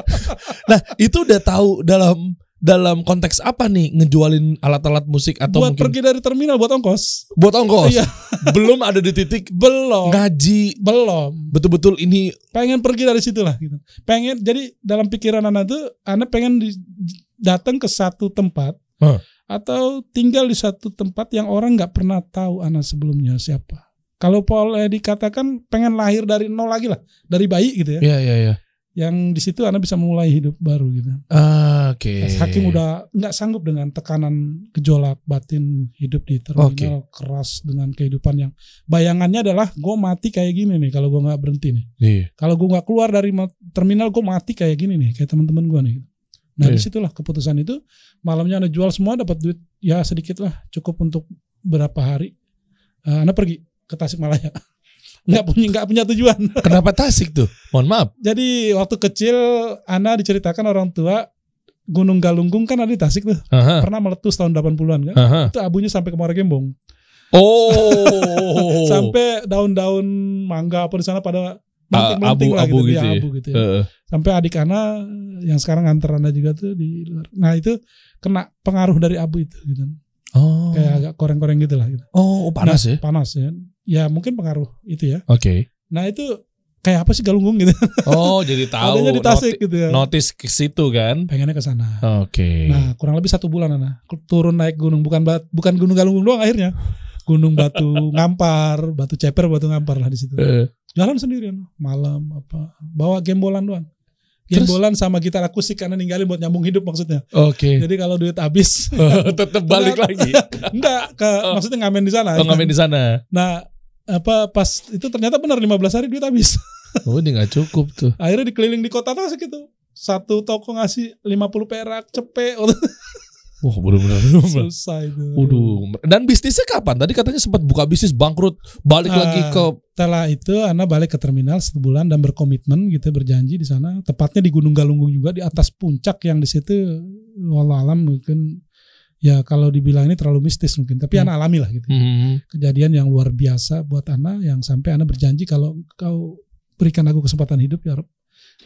nah, itu udah tahu dalam dalam konteks apa nih ngejualin alat-alat musik atau buat mungkin pergi dari terminal buat ongkos. buat ongkos. Iya. Belum ada di titik Belum. ngaji Belum. betul-betul ini Pengen pergi dari situ lah gitu. Pengen jadi dalam pikiran Ana tuh Ana pengen di- datang ke satu tempat Hah. Atau tinggal di satu tempat yang orang nggak pernah tahu Ana sebelumnya siapa. Kalau boleh dikatakan pengen lahir dari nol lagi lah, dari bayi gitu ya. Iya iya iya. Yang di situ Ana bisa mulai hidup baru gitu. Ah, Oke. Hakim udah nggak sanggup dengan tekanan gejolak batin hidup di terminal keras dengan kehidupan yang bayangannya adalah gue mati kayak gini nih kalau gue nggak berhenti nih. Iya. Kalau gue nggak keluar dari terminal gue mati kayak gini nih kayak teman-teman gue nih. Nah Iya. di situlah keputusan itu malamnya anda jual semua dapat duit ya sedikit lah cukup untuk berapa hari. Eh, anda pergi ke Tasikmalaya. nggak punya nggak punya tujuan. Kenapa Tasik tuh? Mohon maaf. Jadi waktu kecil Ana diceritakan orang tua Gunung Galunggung kan ada di Tasik tuh. Aha. Pernah meletus tahun 80-an kan. Aha. Itu abunya sampai ke Muara Gembong. Oh. Sampai daun-daun mangga apa di sana pada Melting-melting lah abu-abu gitu, gitu ya, abu gitu ya. Heeh. Sampai adik Ana yang sekarang nganter Anda juga tuh di luar. Nah, itu kena pengaruh dari abu itu gitu. Oh. Kayak agak koreng-koreng gitu lah gitu. Oh, panas ya? Panas ya. Ya mungkin pengaruh itu ya. Oke. Nah, itu kayak apa sih galunggung gitu. Oh, jadi tahu. Adanya di Tasik noti- gitu ya. Notice ke situ kan? Pengennya ke sana. Oke. Nah, kurang lebih satu bulan Ana turun naik gunung bukan bukan gunung Galunggung doang akhirnya. Gunung Batu Ngampar, Batu Ceper, Batu Ngampar lah di situ. Eh, Jalan sendirian malam apa bawa gembolan doang. Terus? Gembolan sama gitar akustik karena ninggalin buat nyambung hidup maksudnya. Oke. Jadi kalau duit habis Tetap balik lagi. enggak ke Oh. maksudnya ngamen di sana. Oh, ngamen di sana. Nah, apa pas itu ternyata benar 15 hari duit habis. Oh, ini nggak cukup tuh. Akhirnya dikeliling di kota Tasik itu. Satu toko ngasih 50 perak, cepet, Wah, benar-benar. selesai itu. Waduh. Dan bisnisnya kapan? Tadi katanya sempat buka bisnis bangkrut, balik Ah. lagi ke Setelah itu Ana balik ke terminal satu bulan dan berkomitmen gitu berjanji di sana. Tepatnya di Gunung Galunggung juga di atas puncak yang di situ walau alam mungkin ya kalau dibilang ini terlalu mistis mungkin tapi Hmm. Ana alami lah gitu. Hmm. Kejadian yang luar biasa buat Ana yang sampai Ana berjanji kalau kau berikan aku kesempatan hidup ya Rob,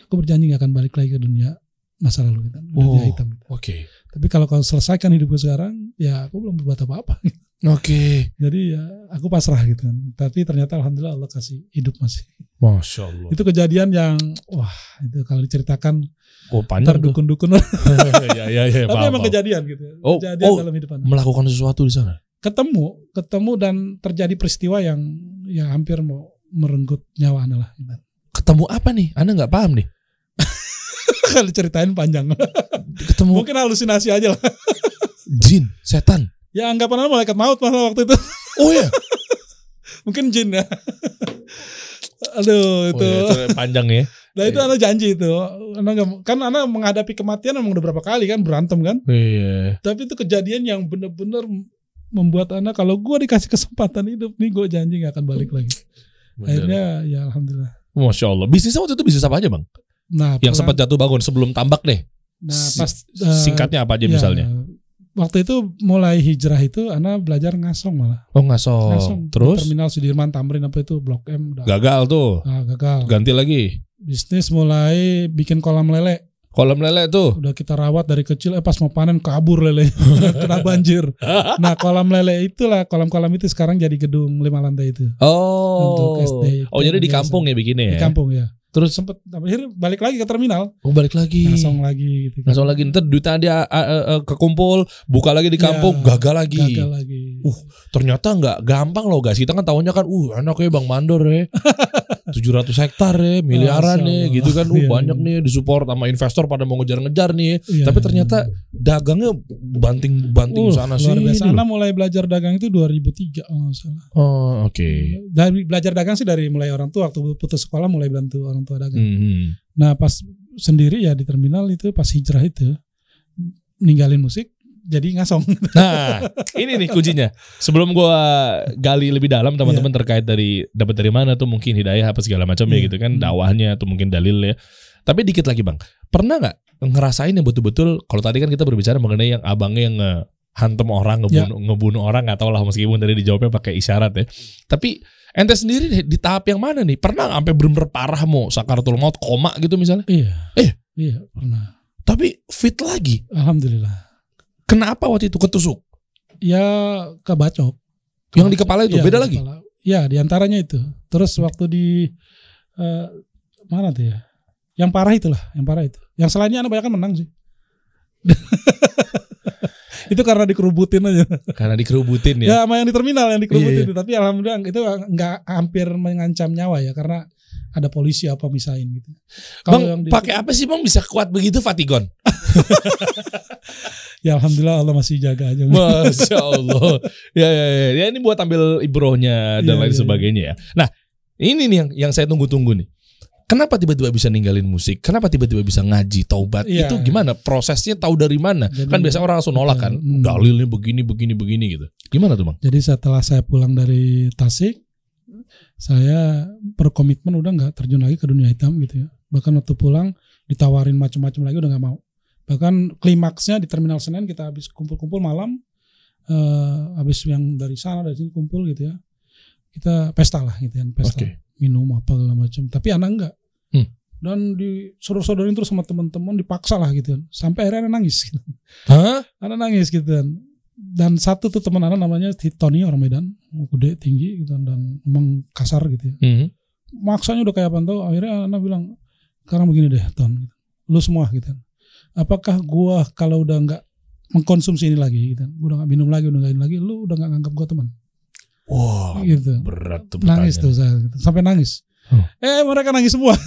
aku berjanji gak akan balik lagi ke dunia masa lalu gitu. Oh. Dunia hitam. gitu. Oke. Tapi kalau kau selesaikan hidupku sekarang ya aku belum berbuat apa-apa. Oke. Jadi ya aku pasrah gitu kan. Tapi ternyata alhamdulillah Allah kasih hidup masih. Masya Allah. Itu kejadian yang wah itu kalau diceritakan Oh, panjang tuh. terdukun-dukun. ya, ya, ya, Tapi paham, emang paham. kejadian gitu. Oh, kejadian oh. dalam hidup. Melakukan sesuatu di sana. Ketemu, ketemu dan terjadi peristiwa yang ya hampir mau merenggut nyawa Anda lah. gitu. Ketemu apa nih? Anda nggak paham nih. Kalau diceritain panjang. Ketemu Mungkin halusinasi aja lah. jin, setan. Ya anggapan malaikat maut malah waktu itu. Oh ya. Mungkin jin ya. Aduh itu. Oh, ya, itu panjang ya. Nah itu Anda janji itu. Nggak- kan Anda menghadapi kematian emang udah berapa kali kan berantem kan. Iya. Tapi itu kejadian yang benar-benar membuat Anda kalau gue dikasih kesempatan hidup nih gue janji nggak akan balik lagi. Bener. Akhirnya ya alhamdulillah. Masya Allah. Bisnisnya waktu itu bisnis apa aja bang? Nah Yang sempat jatuh bangun sebelum tambak deh. nah pas eh, Singkatnya apa aja ya, misalnya? Waktu itu mulai hijrah itu Anda belajar ngasong malah. Oh ngasong. Ngasong. Di Terus Terminal Sudirman Tamrin apa itu Blok M udah gagal tuh. ah, gagal. Ganti lagi. Bisnis mulai bikin kolam lele. Kolam lele tuh. Udah kita rawat dari kecil eh pas mau panen kabur lele. Kena banjir. Nah kolam lele itulah kolam-kolam itu sekarang jadi gedung lima lantai itu. Oh. Untuk SD. Oh jadi di kampung ya bikinnya ya. Di kampung ya. Terus Sempet akhirnya balik lagi ke terminal. oh balik lagi. Ngasong lagi gitu. kan. Langsung lagi ntar duitnya dia uh, uh, uh, kekumpul, buka lagi di Ya, kampung, gagal lagi. Gagal lagi. Uh, Ternyata nggak gampang loh guys. Kita kan tahunya kan, uh enak ya Bang Mandor ya. 700 hektar ya, miliaran nih Allah. gitu kan. Uh Iya, banyak iya. nih disupport sama investor pada mau ngejar-ngejar nih. Iya, Tapi iya, ternyata iya. dagangnya banting-banting Uh, sana luar sini. biasa. loh. Ana mulai belajar dagang itu 2003 kalau nggak salah. Oh, oke. Dari belajar dagang sih dari mulai orang tua waktu putus sekolah mulai bantu orang tua dagang. Mhm. Nah pas sendiri ya di terminal itu pas hijrah itu ninggalin musik jadi ngasong. Nah, ini nih kuncinya. Sebelum gua gali lebih dalam teman-teman terkait dari dapat dari mana tuh mungkin hidayah apa segala macam ya Iya. gitu kan, Hmm. dakwahnya atau mungkin dalilnya. Tapi dikit lagi bang, pernah nggak ngerasain yang betul-betul? Kalau tadi kan kita berbicara mengenai yang abangnya yang hantem orang ngebunuh ngebunuh orang nggak tahu lah meskipun tadi dijawabnya pakai isyarat ya. Tapi ente sendiri di tahap yang mana nih? Pernah sampai bener-bener parah mau sakaratul maut koma gitu misalnya? iya. Eh. Iya pernah. Tapi fit lagi. Alhamdulillah. Kenapa waktu itu ketusuk? Ya kebacok. Yang di kepala itu Iya, beda lagi. kepala. Ya di antaranya itu. Terus waktu di eh, mana tuh ya? Yang parah itulah, yang parah itu. Yang selainnya anak banyak kan menang sih. itu karena dikerubutin aja. Karena dikerubutin ya. Ya sama yang di terminal yang dikerubutin Iya, iya. Tapi alhamdulillah itu nggak hampir mengancam nyawa ya karena ada polisi apa misain gitu. Bang, yang di- pakai apa sih bang bisa kuat begitu Fatigon? ya alhamdulillah Allah masih jaga aja. Masya Allah. ya, ya, ya, ya. ini buat ambil ibrohnya dan Iya, lain iya, sebagainya ya. Nah, ini nih yang yang saya tunggu-tunggu nih. Kenapa tiba-tiba bisa ninggalin musik? Kenapa tiba-tiba bisa ngaji, taubat? Iya. Itu gimana? Prosesnya tahu dari mana? Jadi- kan biasa orang langsung nolak kan. Hmm. Dalilnya begini, begini, begini gitu. Gimana tuh bang? Jadi setelah saya pulang dari Tasik, saya berkomitmen udah nggak terjun lagi ke dunia hitam gitu ya. Bahkan waktu pulang ditawarin macam-macam lagi udah nggak mau. Bahkan klimaksnya di Terminal Senen kita habis kumpul-kumpul malam, eh, habis yang dari sana dari sini kumpul gitu ya. Kita pesta lah gitu ya, pesta Oke. minum apa segala macam. Tapi anak enggak. Hmm. Dan disuruh-suruhin terus sama teman-teman dipaksa lah gitu kan. Sampai akhirnya anak nangis gitu. Hah? Anak nangis gitu kan. Dan satu tuh teman anak namanya si Tony orang Medan, gede tinggi gitu dan emang kasar gitu ya. Hmm. Maksanya udah kayak apa tuh akhirnya anak bilang, sekarang begini deh Ton, gitu. lu semua gitu. Apakah gua kalau udah nggak mengkonsumsi ini lagi gitu gua udah nggak minum lagi, udah nggak ini lagi, lu udah nggak nganggap gua teman. Wah, gitu. berat tuh Nangis tuh saya gitu. sampai nangis. Oh. Eh mereka nangis semua.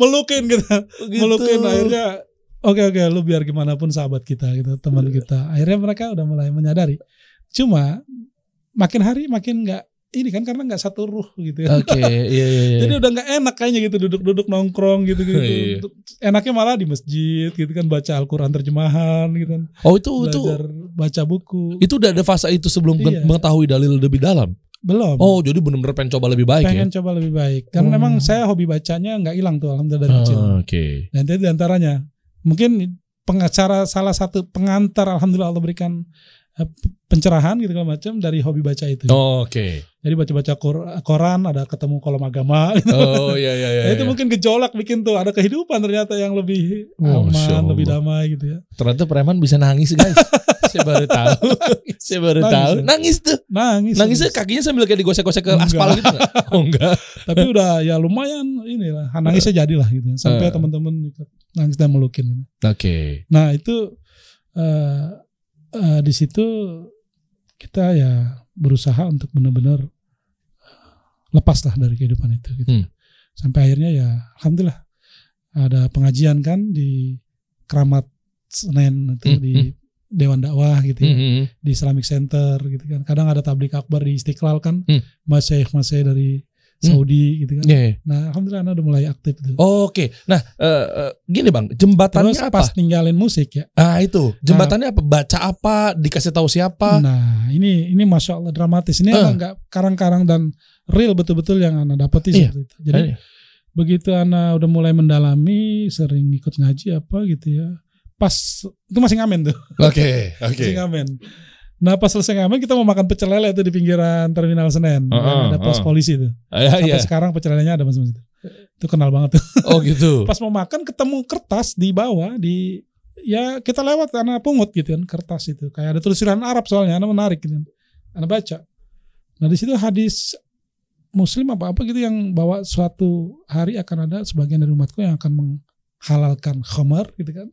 Melukin gitu. Gitu. Melukin akhirnya oke oke lu biar gimana pun sahabat kita gitu, teman kita. Akhirnya mereka udah mulai menyadari. Cuma makin hari makin nggak ini kan karena nggak satu ruh gitu ya. Oke, iya iya iya. Jadi udah nggak enak kayaknya gitu duduk-duduk nongkrong gitu gitu. Iya. Enaknya malah di masjid gitu kan baca Al-Qur'an terjemahan gitu kan. oh itu itu Belajar baca buku. itu udah ada fase itu sebelum Iya. mengetahui dalil lebih dalam. Belum. Oh, jadi benar-benar pengen coba lebih baik pengen ya. coba lebih baik. Karena Oh. memang saya hobi bacanya nggak hilang tuh alhamdulillah dari Ah, kecil. Oke. Dan itu di antaranya mungkin pengacara salah satu pengantar alhamdulillah Allah berikan eh, pencerahan gitu macam dari hobi baca itu. Oh, Oke. Jadi baca-baca Quran ada ketemu kolom agama. gitu. Oh iya iya iya. Nah, itu iya. mungkin gejolak bikin tuh ada kehidupan ternyata yang lebih Oh, aman, lebih damai gitu ya. Ternyata preman bisa nangis guys. Saya baru tahu. Saya baru Nangis tahu. ya? Nangis tuh. Nangis. Nangisnya nangis. kakinya sambil kayak digosek-gosek ke Enggak. aspal gitu nggak? Oh enggak. Tapi udah ya lumayan inilah nangisnya jadilah gitu. ya. Sampai Eh. teman-teman ikut nangis dan melukin. Oke. Nah itu eh eh, di situ kita ya berusaha untuk benar-benar eh, lepas lah dari kehidupan itu gitu. Hmm. Sampai akhirnya ya alhamdulillah ada pengajian kan di Keramat Senen itu Hmm, di Dewan Dakwah gitu ya, Hmm, hmm, di Islamic Center gitu kan. Kadang ada tablik akbar di Istiqlal kan, Hmm. masyaikh masyaikh dari Hmm. Saudi gitu kan. Iya, iya. Nah alhamdulillah Ana udah mulai aktif tuh. Oke. Nah, eh, eh, gini Bang, jembatannya Terus apa? pas ninggalin musik ya, Ah, itu. Jembatannya apa? Baca apa? Dikasih tahu siapa? Nah, ini ini masya Allah dramatis. Ini Eh. emang nggak karang-karang dan real betul-betul yang anda dapati Iya. seperti itu. Jadi Eh, begitu anda udah mulai mendalami, sering ikut ngaji apa gitu ya. Pas itu masih ngamen tuh, Oke, oke. masih ngamen. Nah pas selesai ngamen kita mau makan pecel lele tuh di pinggiran terminal Senen. Heeh, Yang ada pos heeh. polisi tuh. Ah, Iya, Sampai iya. sekarang pecel lelenya ada mas mas itu. Itu kenal banget tuh. Oh gitu. Pas mau makan ketemu kertas di bawah di ya kita lewat karena pungut gitu kan kertas itu kayak ada tulisan Arab soalnya anak menarik gitu kan. anak baca nah di situ hadis muslim apa apa gitu yang bahwa suatu hari akan ada sebagian dari umatku yang akan menghalalkan khamar gitu kan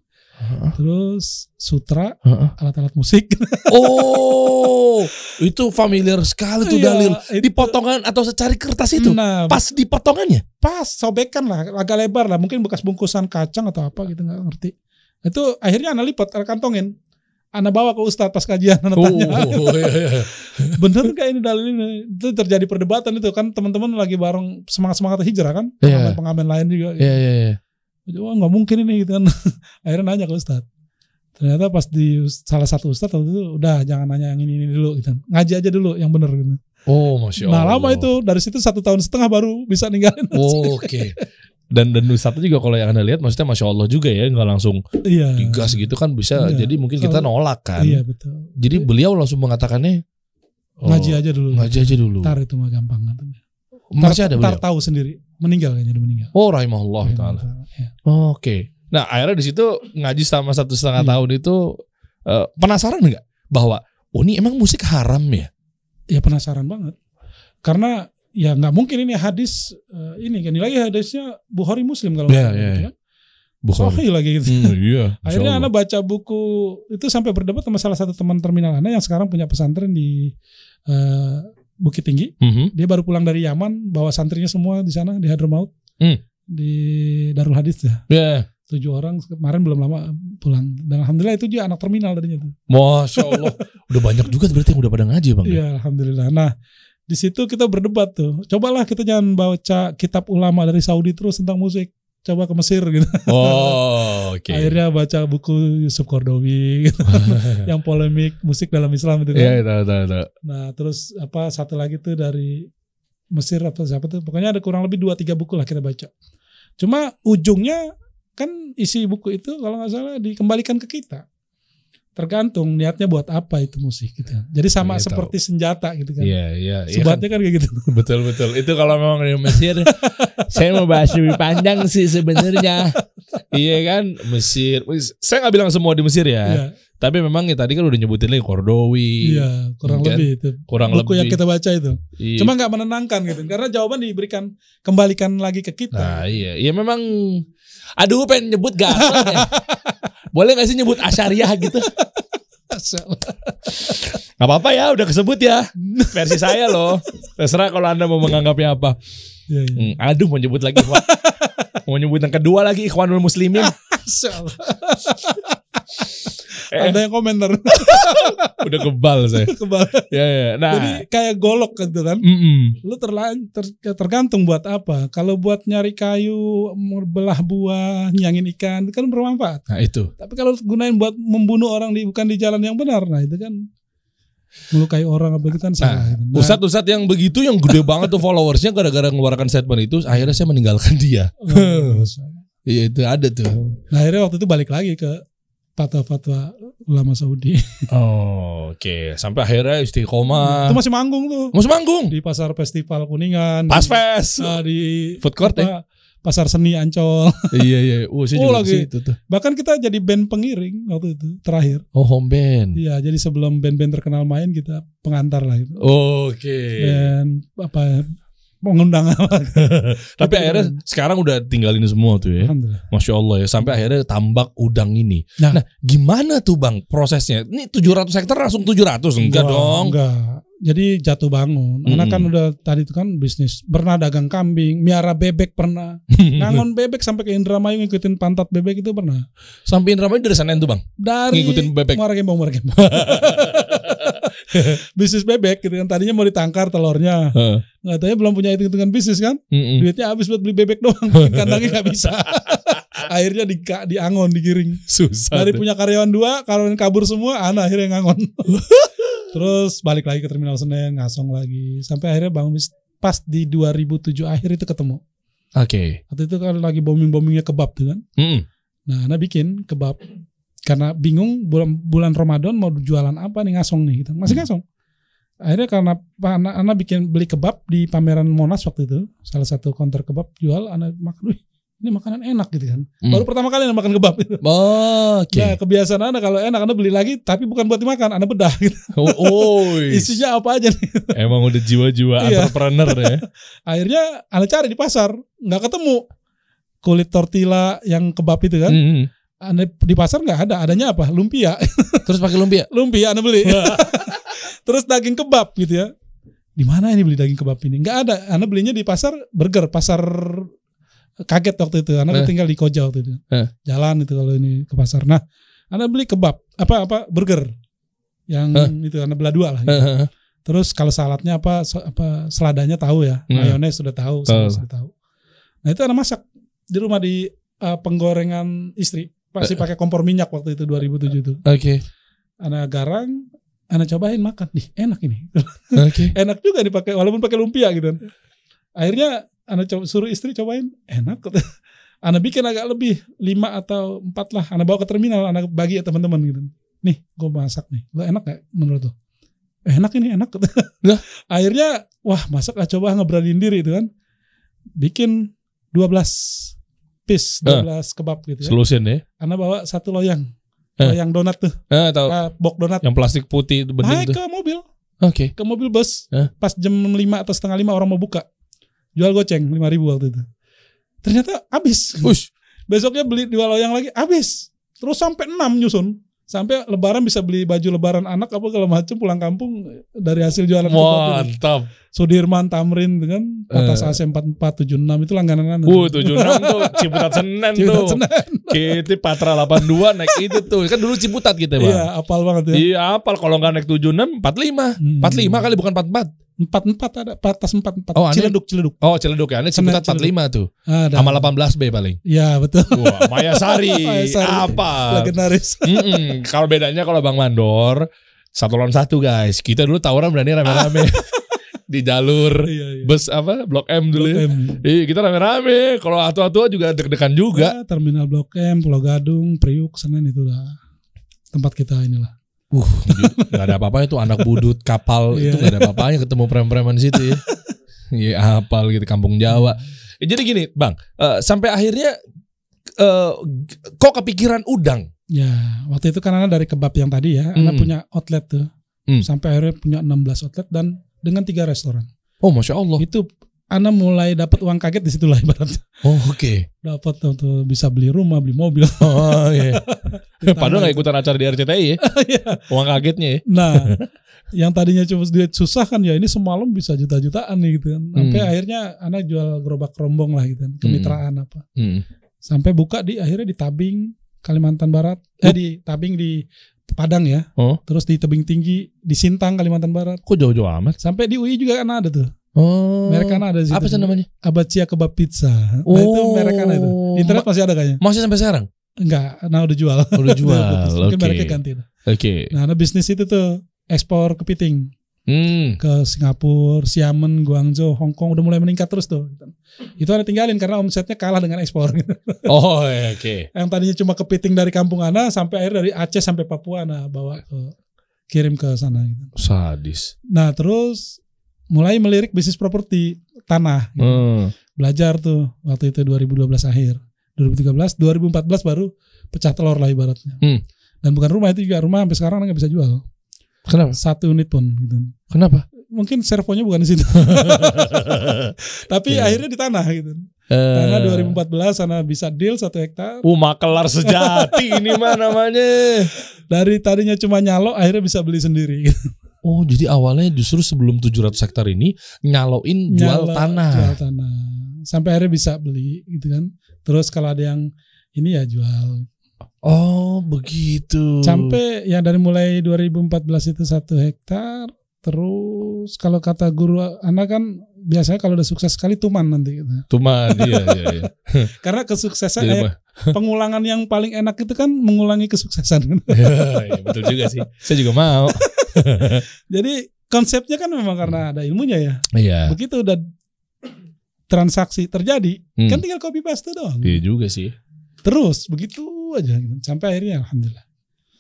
terus sutra Heeh. alat-alat musik Oh, itu familiar sekali tuh Iya, dalil. itu- Di potongan atau secari kertas itu. nah Pas di potongannya. pas sobekan lah agak lebar lah mungkin bekas bungkusan kacang atau apa gitu nggak ngerti itu akhirnya anak lipat anak kantongin anak bawa ke ustadz pas kajian anak tanya Oh, iya, iya. bener nggak ini dalil ini itu terjadi perdebatan itu kan teman-teman lagi bareng semangat semangat hijrah kan Iya. pengamen pengamen lain juga Iya, iya, iya. Wah nggak mungkin ini gitu kan akhirnya nanya ke ustadz ternyata pas di salah satu ustadz waktu itu udah jangan nanya yang ini ini dulu gitu ngaji aja dulu yang bener gitu Oh, masya Allah. nah lama itu dari situ satu tahun setengah baru bisa ninggalin Oh, Oke. Dan dan Ustadz juga kalau yang anda lihat, maksudnya masya Allah juga ya, nggak langsung iya digas gitu kan bisa. Iya. Jadi mungkin kita nolak kan. iya betul Jadi beliau langsung mengatakannya oh, ngaji aja dulu ngaji aja dulu. Ntar itu mah gampang katanya. Masih ada beliau. tahu sendiri meninggal kayaknya udah meninggal Oh, rahimahullah taala. Iya. Oke. Nah akhirnya di situ ngaji sama satu setengah Iya. tahun itu eh, penasaran nggak bahwa oh ini emang musik haram ya? ya penasaran banget karena ya nggak mungkin ini hadis eh, ini kan lagi hadisnya Bukhari Muslim kalau salah iya, gitu iya. kan. Bukan. Sahih lagi gitu. Hmm, iya. Akhirnya Anda baca buku itu sampai berdebat sama salah satu teman terminal Anda yang sekarang punya pesantren di eh, Bukit Tinggi. Mhm. Dia baru pulang dari Yaman, bawa santrinya semua di sana di Hadramaut. Hmm. Di Darul Hadis ya. Ya, Tujuh orang kemarin belum lama pulang. Dan alhamdulillah itu dia anak terminal tadinya tuh. masya Allah. udah banyak juga berarti yang udah pada ngaji bang. ya? Iya, alhamdulillah. Nah, di situ kita berdebat tuh. Cobalah kita jangan baca kitab ulama dari Saudi terus tentang musik. Coba ke Mesir gitu. Oh, oke. Akhirnya baca buku Yusuf Kordowi gitu. yang polemik musik dalam Islam itu kan. Iya, tahu, tahu, tahu. Nah, terus apa satu lagi tuh dari Mesir apa siapa tuh? Pokoknya ada kurang lebih dua tiga buku lah kita baca. Cuma ujungnya kan isi buku itu kalau nggak salah dikembalikan ke kita. Tergantung niatnya buat apa itu musik gitu. Jadi sama Iya, seperti senjata gitu kan. Iya, iya. iya kan? Sebatnya kan kayak gitu. Betul, betul. Itu kalau memang di Mesir, saya mau bahas lebih panjang sih sebenarnya. iya kan, Mesir. Saya nggak bilang semua di Mesir ya. Iya, Tapi memang ya tadi kan udah nyebutin lagi Kordowi. iya, kurang Kan? lebih itu. Kurang buku lebih. yang kita baca itu. Iya. Cuma nggak menenangkan gitu. Karena jawaban diberikan kembalikan lagi ke kita. Nah iya, iya memang. Aduh pengen nyebut gatot ya. Boleh gak sih nyebut Asyariah gitu? Gak apa-apa ya, udah kesebut ya. Versi saya loh. Terserah kalau anda mau menganggapnya apa. Iya, iya. Hmm, aduh mau nyebut lagi mau nyebut yang kedua lagi Ikhwanul Muslimin. Eh. Ada yang komentar Udah kebal saya. kebal. Ya, ya. Nah, Jadi kayak golok gitu kan. mm-mm. Lu terlan ter- tergantung buat apa. Kalau buat nyari kayu, belah buah, nyangin ikan, itu kan bermanfaat. nah itu. Tapi kalau gunain buat membunuh orang di bukan di jalan yang benar, nah itu kan melukai orang apa itu kan salah. Nah, gitu. Nah, Ustadz-ustadz yang begitu yang gede banget tuh followersnya gara-gara mengeluarkan statement itu, akhirnya saya meninggalkan dia. oh, Iya itu ada tuh. nah, akhirnya waktu itu balik lagi ke fatwa-fatwa ulama Saudi. Oh, Oke, sampai akhirnya istiqomah. itu masih manggung tuh Mau manggung. di pasar festival Kuningan. Pas fest. ah, di Food court ya. apa, Pasar seni Ancol. iya iya. Oh, saya Oh, juga lagi. situ tuh. Bahkan kita jadi band pengiring waktu itu terakhir. Oh, home band. Iya, jadi sebelum band-band terkenal main kita pengantar lah itu. Oke. Dan apa mengundang apa. Tapi akhirnya sekarang udah tinggalin semua tuh ya. Masya Allah ya. Sampai akhirnya tambak udang ini. Nah. Nah, gimana tuh bang prosesnya? Ini 700 hektar langsung 700? Enggak dong. Enggak. Jadi jatuh bangun. Anak kan udah tadi itu kan bisnis. Pernah dagang kambing, miara bebek pernah. Ngangon bebek sampai ke Indramayu ngikutin pantat bebek itu pernah. Sampai Indramayu dari sana tuh bang. Dari Ngikutin bebek. Muara Gembong, Muara Gembong. bisnis bebek gitu kan. Tadinya mau ditangkar telurnya. Nggak taunya belum punya hitung-hitungan bisnis kan. Mm-mm. Duitnya habis buat beli bebek doang. Kandangnya nggak bisa. Akhirnya di, diangon, digiring. Susah. Dari tuh. punya karyawan dua, karyawan kabur semua, anak akhirnya ngangon. Terus balik lagi ke terminal Senen, ngasong lagi. Sampai akhirnya bangun bis pas di 2007 akhir itu ketemu. Oke. Waktu itu kan lagi booming-boomingnya kebab tuh kan. Mm-mm. Nah, anak bikin kebab. Karena bingung bulan, bulan Ramadan mau jualan apa nih ngasong nih gitu. Masih ngasong. Akhirnya karena anak, anak bikin beli kebab di pameran Monas waktu itu. Salah satu counter kebab jual, anak makan, wih ini makanan enak gitu kan. Hmm. Baru pertama kali anak makan kebab itu. Oke. Nah kebiasaan anak kalau enak anak beli lagi tapi bukan buat dimakan, anak bedah gitu. Oh, oh, Isinya apa aja nih. Emang udah jiwa-jiwa Iya. entrepreneur ya. Akhirnya anak cari di pasar, nggak ketemu kulit tortilla yang kebab itu kan. Mm-mm. Anak di pasar nggak ada, adanya apa? Lumpia. Terus pakai lumpia. Lumpia anak beli. Terus daging kebab gitu ya. Di mana ini beli daging kebab ini? Nggak ada. Anak belinya di pasar burger, pasar kaget waktu itu. Anak Eh. tinggal di Koja waktu itu. Eh. Jalan itu kalau ini ke pasar. Nah, anak beli kebab, apa apa burger. Yang itu anak belah dua lah. gitu. Heeh. Terus kalau saladnya apa apa seladanya tahu ya, Hmm. mayones sudah tahu, saus sudah tahu. Nah itu anak masak di rumah di uh, penggorengan istri, pasti pakai kompor minyak waktu itu 2007 itu. Oke. Anak garang, anak cobain makan, nih enak ini, Oke. enak juga dipakai walaupun pakai lumpia gitu. kan. Akhirnya anak coba, suruh istri cobain, enak. Anak bikin agak lebih lima atau empat lah, anak bawa ke terminal, anak bagi ya teman-teman gitu. Nih, gue masak nih, lo enak gak menurut lo? enak ini enak akhirnya wah masak lah coba ngeberaniin diri itu kan bikin 12 piece 12 kebab gitu ya. Solusin ya. Anak bawa satu loyang. Eh. loyang donat tuh. Eh, tahu. Ah, box donat. Yang plastik putih itu bening naik tuh. ke mobil. Oke. ke mobil bus. Eh. pas jam 5 atau setengah lima orang mau buka. Jual goceng 5000 ribu waktu itu. Ternyata habis. Ush. besoknya beli dua loyang lagi habis. Terus sampai 6 nyusun sampai lebaran bisa beli baju lebaran anak apa segala macam pulang kampung dari hasil jualan. Mantap. Sudirman Tamrin kan atas AC 4476 itu langganan anak Uh, 76 tuh Ciputat Senen Ciputat tuh. Senen. Kita Patra 82 naik itu tuh. Kan dulu Ciputat kita, Bang. iya apal banget ya Iya, apal kalau nggak naik 76 45. Hmm. 45 kali bukan 44. Empat empat ada atas empat empat Oh, ciledug ciledug Oh, Ciledug ya. Ini Senen, Ciputat 45 tuh. ada Sama 18B paling. ya betul Wah, Mayasari. Mayasari. Apa? legendaris Mm-mm. Kalau bedanya kalau Bang Mandor satu lawan satu guys. Kita dulu tawuran berani rame-rame di jalur iya iya bus apa Blok M dulu. Blok ya. M. Iya kita rame-rame. Kalau atu-atu juga deg-degan juga. Ya, terminal Blok M, Pulau Gadung, Priuk, Senen itu lah tempat kita inilah. Uh, nggak ada apa-apa itu anak budut kapal Iya. itu nggak ada apa-apanya ketemu preman-preman di situ ya. Iya apal gitu kampung Jawa. Eh, Jadi gini bang, eh, sampai akhirnya eh, kok kepikiran udang? Ya, waktu itu kan anak dari kebab yang tadi ya, anak Hmm. punya outlet tuh. Hmm. Sampai akhirnya punya 16 outlet dan dengan tiga restoran. Oh masya Allah. Itu Ana mulai dapat uang kaget di situ lah ibaratnya. Oh, oke. Dapat tuh bisa beli rumah, beli mobil. Oh, iya. Di Padahal nggak ikutan acara di RCTI ya. Iya. Uang kagetnya ya. Nah, yang tadinya cuma duit susah kan ya ini semalam bisa juta-jutaan nih gitu kan. Sampai Hmm. akhirnya anak jual gerobak rombong lah gitu kan, kemitraan apa. Hmm. Sampai buka di akhirnya di Tabing Kalimantan Barat. Eh di Tabing di Padang ya. Oh, Terus di Tebing Tinggi di Sintang Kalimantan Barat. kok jauh-jauh amat? Sampai di UI juga kan ada tuh. Oh. Merek kan ada situ. Apa sih namanya? Abacia Kebab Pizza. Nah itu Oh. merek itu. Internet masih ada kayaknya. Masih sampai sekarang? Enggak, nah udah jual. Udah jual, putus. Mungkin oke. mereknya ganti. Oke. Nah, ada bisnis itu tuh ekspor kepiting Hmm. ke Singapura, Xiamen, Guangzhou, Hong Kong udah mulai meningkat terus tuh. Itu ada tinggalin karena omsetnya kalah dengan ekspor. Oh, iya, oke. Yang tadinya cuma kepiting dari kampung Ana sampai akhir dari Aceh sampai Papua Ana bawa ke kirim ke sana gitu. Sadis. Nah, terus mulai melirik bisnis properti tanah. gitu. Hmm. Belajar tuh waktu itu 2012 akhir. 2013, 2014 baru pecah telur lah ibaratnya. Hmm. Dan bukan rumah itu juga rumah sampai sekarang nggak bisa jual. Kenapa? Satu unit pun gitu. Kenapa? Mungkin servonya bukan di situ. Tapi Iya. akhirnya di tanah gitu. Eh. Tanah 2014 sana bisa deal satu hektar. Uh, makelar sejati ini mah namanya. Dari tadinya cuma nyalo akhirnya bisa beli sendiri. Oh, jadi awalnya justru sebelum 700 hektar ini nyaloin jual Nyalo, tanah. Jual tanah. Sampai akhirnya bisa beli gitu kan. Terus kalau ada yang ini ya jual. Oh, begitu. Sampai ya dari mulai 2014 itu satu hektar. Terus kalau kata guru anak kan biasanya kalau udah sukses sekali tuman nanti gitu. Tuman, iya, iya, iya. Karena kesuksesan eh, pengulangan yang paling enak itu kan mengulangi kesuksesan. Iya, betul juga sih. Saya juga mau. Jadi konsepnya kan memang karena ada ilmunya ya. Iya. Begitu udah transaksi terjadi, Hmm. kan tinggal copy paste doang. Iya juga sih. Terus begitu aja gitu. Sampai akhirnya alhamdulillah.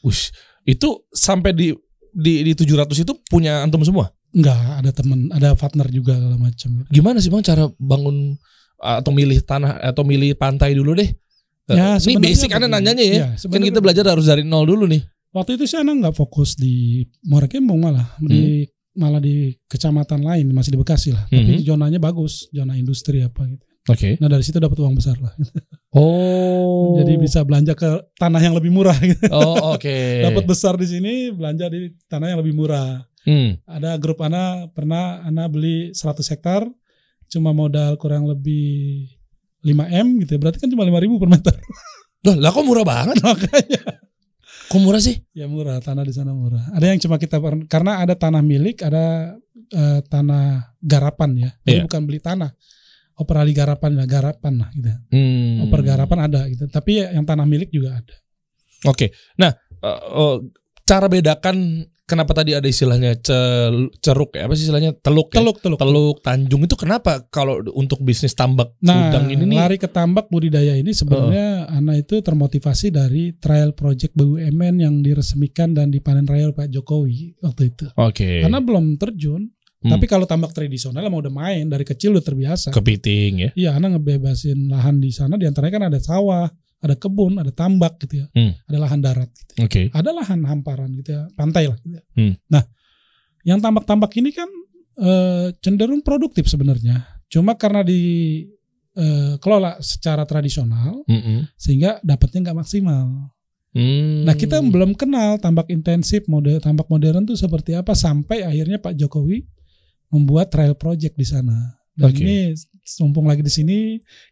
Ush, itu sampai di di di 700 itu punya antum semua. Enggak, ada teman, ada partner juga segala macam. Gimana sih Bang cara bangun atau milih tanah atau milih pantai dulu deh? Ya, ini basic begini. nanyanya ya. Ya, kan kita belajar harus dari nol dulu nih. Waktu itu sih anak nggak fokus di Muara Gembong malah di malah di kecamatan lain masih di Bekasi lah. Tapi Mhm. zonanya bagus, zona industri apa gitu. Oke. Nah dari situ dapat uang besar lah. Oh. Jadi bisa belanja ke tanah yang lebih murah. Gitu. Oh, oke. Dapat besar di sini, belanja di tanah yang lebih murah. Hmm. Ada grup Ana pernah Ana beli 100 hektar, cuma modal kurang lebih 5 m gitu. ya. Berarti kan cuma 5 ribu per meter. Loh, lah kok murah banget? Makanya Kok murah sih? ya murah tanah di sana murah. Ada yang cuma kita karena ada tanah milik, ada eh, tanah garapan ya. Jadi Iya. bukan beli tanah. Operali garapan lah, garapan lah gitu. Hmm. Oper garapan ada gitu. Tapi yang tanah milik juga ada. Oke. Nah, eh, eh, cara bedakan kenapa tadi ada istilahnya cel- ceruk ya? Apa sih istilahnya? Teluk ya? Teluk teluk. Teluk Tanjung itu kenapa kalau untuk bisnis tambak Nah, udang ini nih? lari ke tambak budidaya ini sebenarnya Ana itu termotivasi dari trial project BUMN yang diresmikan dan dipanen raya Pak Jokowi waktu itu. Oke. Karena belum terjun, Hmm. tapi kalau tambak tradisional emang udah main dari kecil udah terbiasa. Kepiting ya. Iya, Ana ngebebasin lahan di sana di antaranya kan ada sawah, ada kebun, ada tambak gitu ya, Hmm. ada lahan darat. Gitu. Oke. Ada lahan hamparan gitu ya, pantai lah. Gitu ya. Hmm. Nah, yang tambak-tambak ini kan eh, cenderung produktif sebenarnya. Cuma karena di eh, kelola secara tradisional Mm-mm. sehingga dapatnya nggak maksimal. Hmm. Nah kita belum kenal tambak intensif, mode tambak modern tuh seperti apa sampai akhirnya Pak Jokowi membuat trial project di sana. Dan Oke. ini mumpung lagi di sini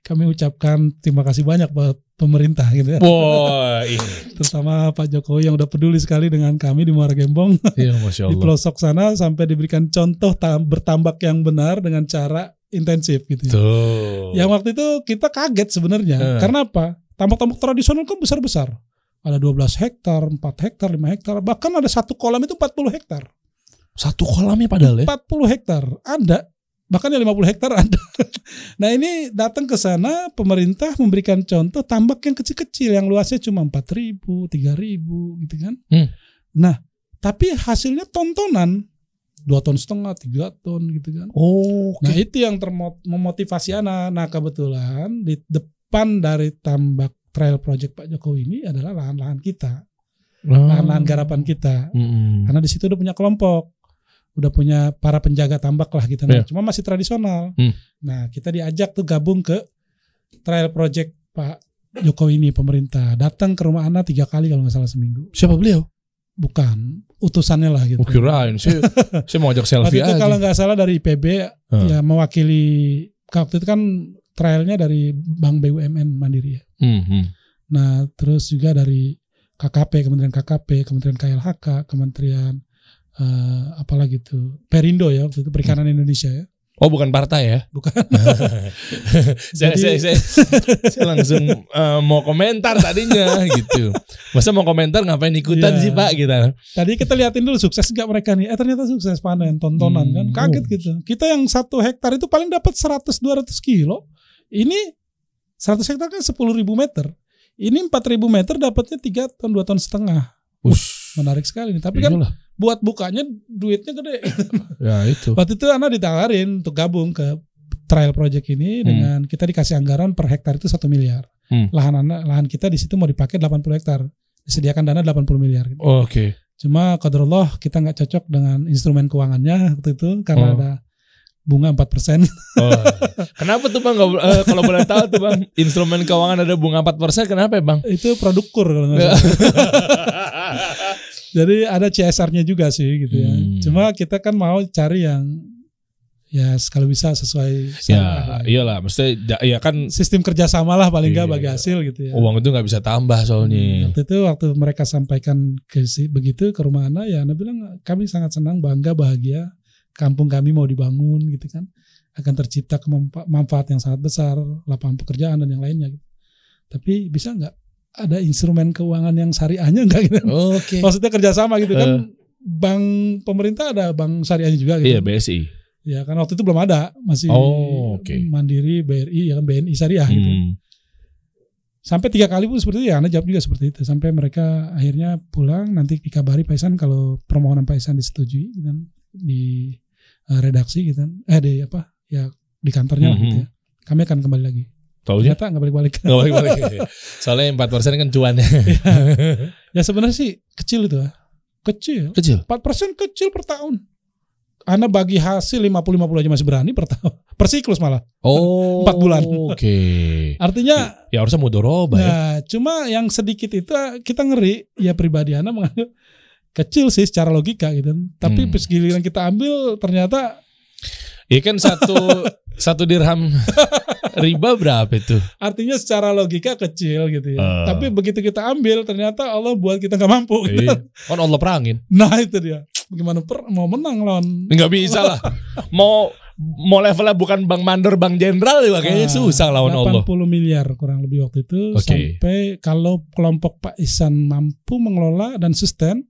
kami ucapkan terima kasih banyak buat pemerintah gitu ya. Iya. Terutama Pak Jokowi yang udah peduli sekali dengan kami di Muara Gembong Iya, masya di Allah. pelosok sana sampai diberikan contoh tam- bertambak yang benar dengan cara intensif gitu ya. Tuh. Yang waktu itu kita kaget sebenarnya. Eh. Karena apa? Tambak-tambak tradisional kan besar-besar. Ada 12 hektar, 4 hektar, 5 hektar. Bahkan ada satu kolam itu 40 hektar. Satu kolamnya padahal ya. 40 hektar ada. Bahkan yang 50 hektar ada. nah ini datang ke sana pemerintah memberikan contoh tambak yang kecil-kecil yang luasnya cuma 4.000, 3.000 gitu kan. Hmm. Nah tapi hasilnya tontonan. dua ton setengah, tiga ton gitu kan. Oh, Nah itu yang termot- memotivasi anak. Nah kebetulan di depan dari tambak trail project Pak Jokowi ini adalah lahan-lahan kita, Oh. lahan-lahan garapan kita. Mm-mm. Karena di situ udah punya kelompok, udah punya para penjaga tambak lah gitu. Nah, Iya. cuma masih tradisional. Hmm. Nah, kita diajak tuh gabung ke trial project Pak Jokowi ini pemerintah. Datang ke rumah Ana tiga kali kalau nggak salah seminggu. Siapa beliau? Bukan utusannya lah gitu. Oh, kirain saya, saya mau ajak selfie Waktu itu aja. kalau nggak salah dari IPB Hmm. ya mewakili waktu itu kan trialnya dari Bank BUMN Mandiri ya. Hmm, hmm. Nah, terus juga dari KKP, Kementerian KKP, Kementerian KLHK, Kementerian eh, apalagi tuh Perindo ya waktu itu Perikanan Indonesia ya. Oh bukan partai ya? Bukan. saya, Jadi- saya, saya, saya langsung eh, mau komentar tadinya gitu. Masa mau komentar ngapain ikutan Iya. sih pak gitu? kita? Tadi kita liatin dulu sukses nggak mereka nih. Eh ternyata sukses panen, tontonan Hmm. kan. Kaget gitu. Kita yang satu hektar itu paling dapat 100-200 kilo. Ini 100 hektar kan 10 ribu meter. Ini 4 ribu meter dapatnya 3 ton, 2 ton setengah. Ush, Menarik sekali nih. Tapi kan iyalah. Buat bukanya duitnya gede. ya itu. Waktu itu Ana ditawarin untuk gabung ke trial project ini Hmm. dengan kita dikasih anggaran per hektar itu satu miliar. Hmm. Lahan Ana, lahan kita di situ mau dipakai 80 hektar. Disediakan dana 80 miliar. gitu. Oke. Cuma qadarullah kita nggak cocok dengan instrumen keuangannya waktu itu karena Oh. ada bunga 4%. Oh. Kenapa tuh bang? Nggak bo- eh, kalau boleh tahu tuh bang, instrumen keuangan ada bunga 4% kenapa ya bang? itu produk kur kalau nggak salah. Jadi ada CSR-nya juga sih gitu ya. Hmm. Cuma kita kan mau cari yang ya kalau bisa sesuai Ya, lah. iyalah. Da- ya kan sistem kerjasama lah paling nggak Iya. bagi hasil gitu ya. uang itu nggak bisa tambah Hmm, soalnya. Waktu itu waktu mereka sampaikan ke si, begitu ke rumah Ana ya Ana bilang kami sangat senang bangga bahagia kampung kami mau dibangun gitu kan akan tercipta manfaat yang sangat besar lapangan pekerjaan dan yang lainnya gitu. Tapi bisa nggak ada instrumen keuangan yang syariahnya enggak gitu? Oke. Maksudnya kerjasama gitu kan bank pemerintah ada bank syariahnya juga gitu. Iya BSI. Ya kan waktu itu belum ada masih Oh, oke. Mandiri BRI ya kan BNI syariah gitu Hmm. sampai tiga kali pun seperti itu ya Anda jawab juga seperti itu sampai mereka akhirnya pulang nanti dikabari Pak Isan kalau permohonan Pak Isan disetujui gitu kan, di eh, redaksi gitu kan. eh di apa ya di kantornya lah gitu Mhm. ya kami akan kembali lagi Taunya ternyata nggak balik-balik nggak balik-balik. Soalnya 4% kan cuannya ya sebenarnya sih kecil itu ya kecil kecil. 4% kecil per tahun Anda bagi hasil 50-50 aja masih berani per tahun per siklus malah Oh. Empat bulan. Oke. artinya Ya harusnya mudoroba ya. Nah, cuma yang sedikit itu kita ngeri ya pribadi Anda menganggap kecil sih secara logika gitu. Tapi Hmm. pas giliran kita ambil ternyata Iya kan satu satu dirham riba berapa itu? artinya secara logika kecil gitu ya. Ah. Tapi begitu kita ambil ternyata Allah buat kita nggak mampu. gitu. Iya. Kan Allah perangin. Nah itu dia. Bagaimana per, mau menang lawan Nggak bisa lah. Mau mau levelnya bukan Bang Mandor, Bang Jenderal juga kayaknya Ah, susah lawan 80 Allah. miliar kurang lebih waktu itu Oke. sampai kalau kelompok Pak Isan mampu mengelola dan sustain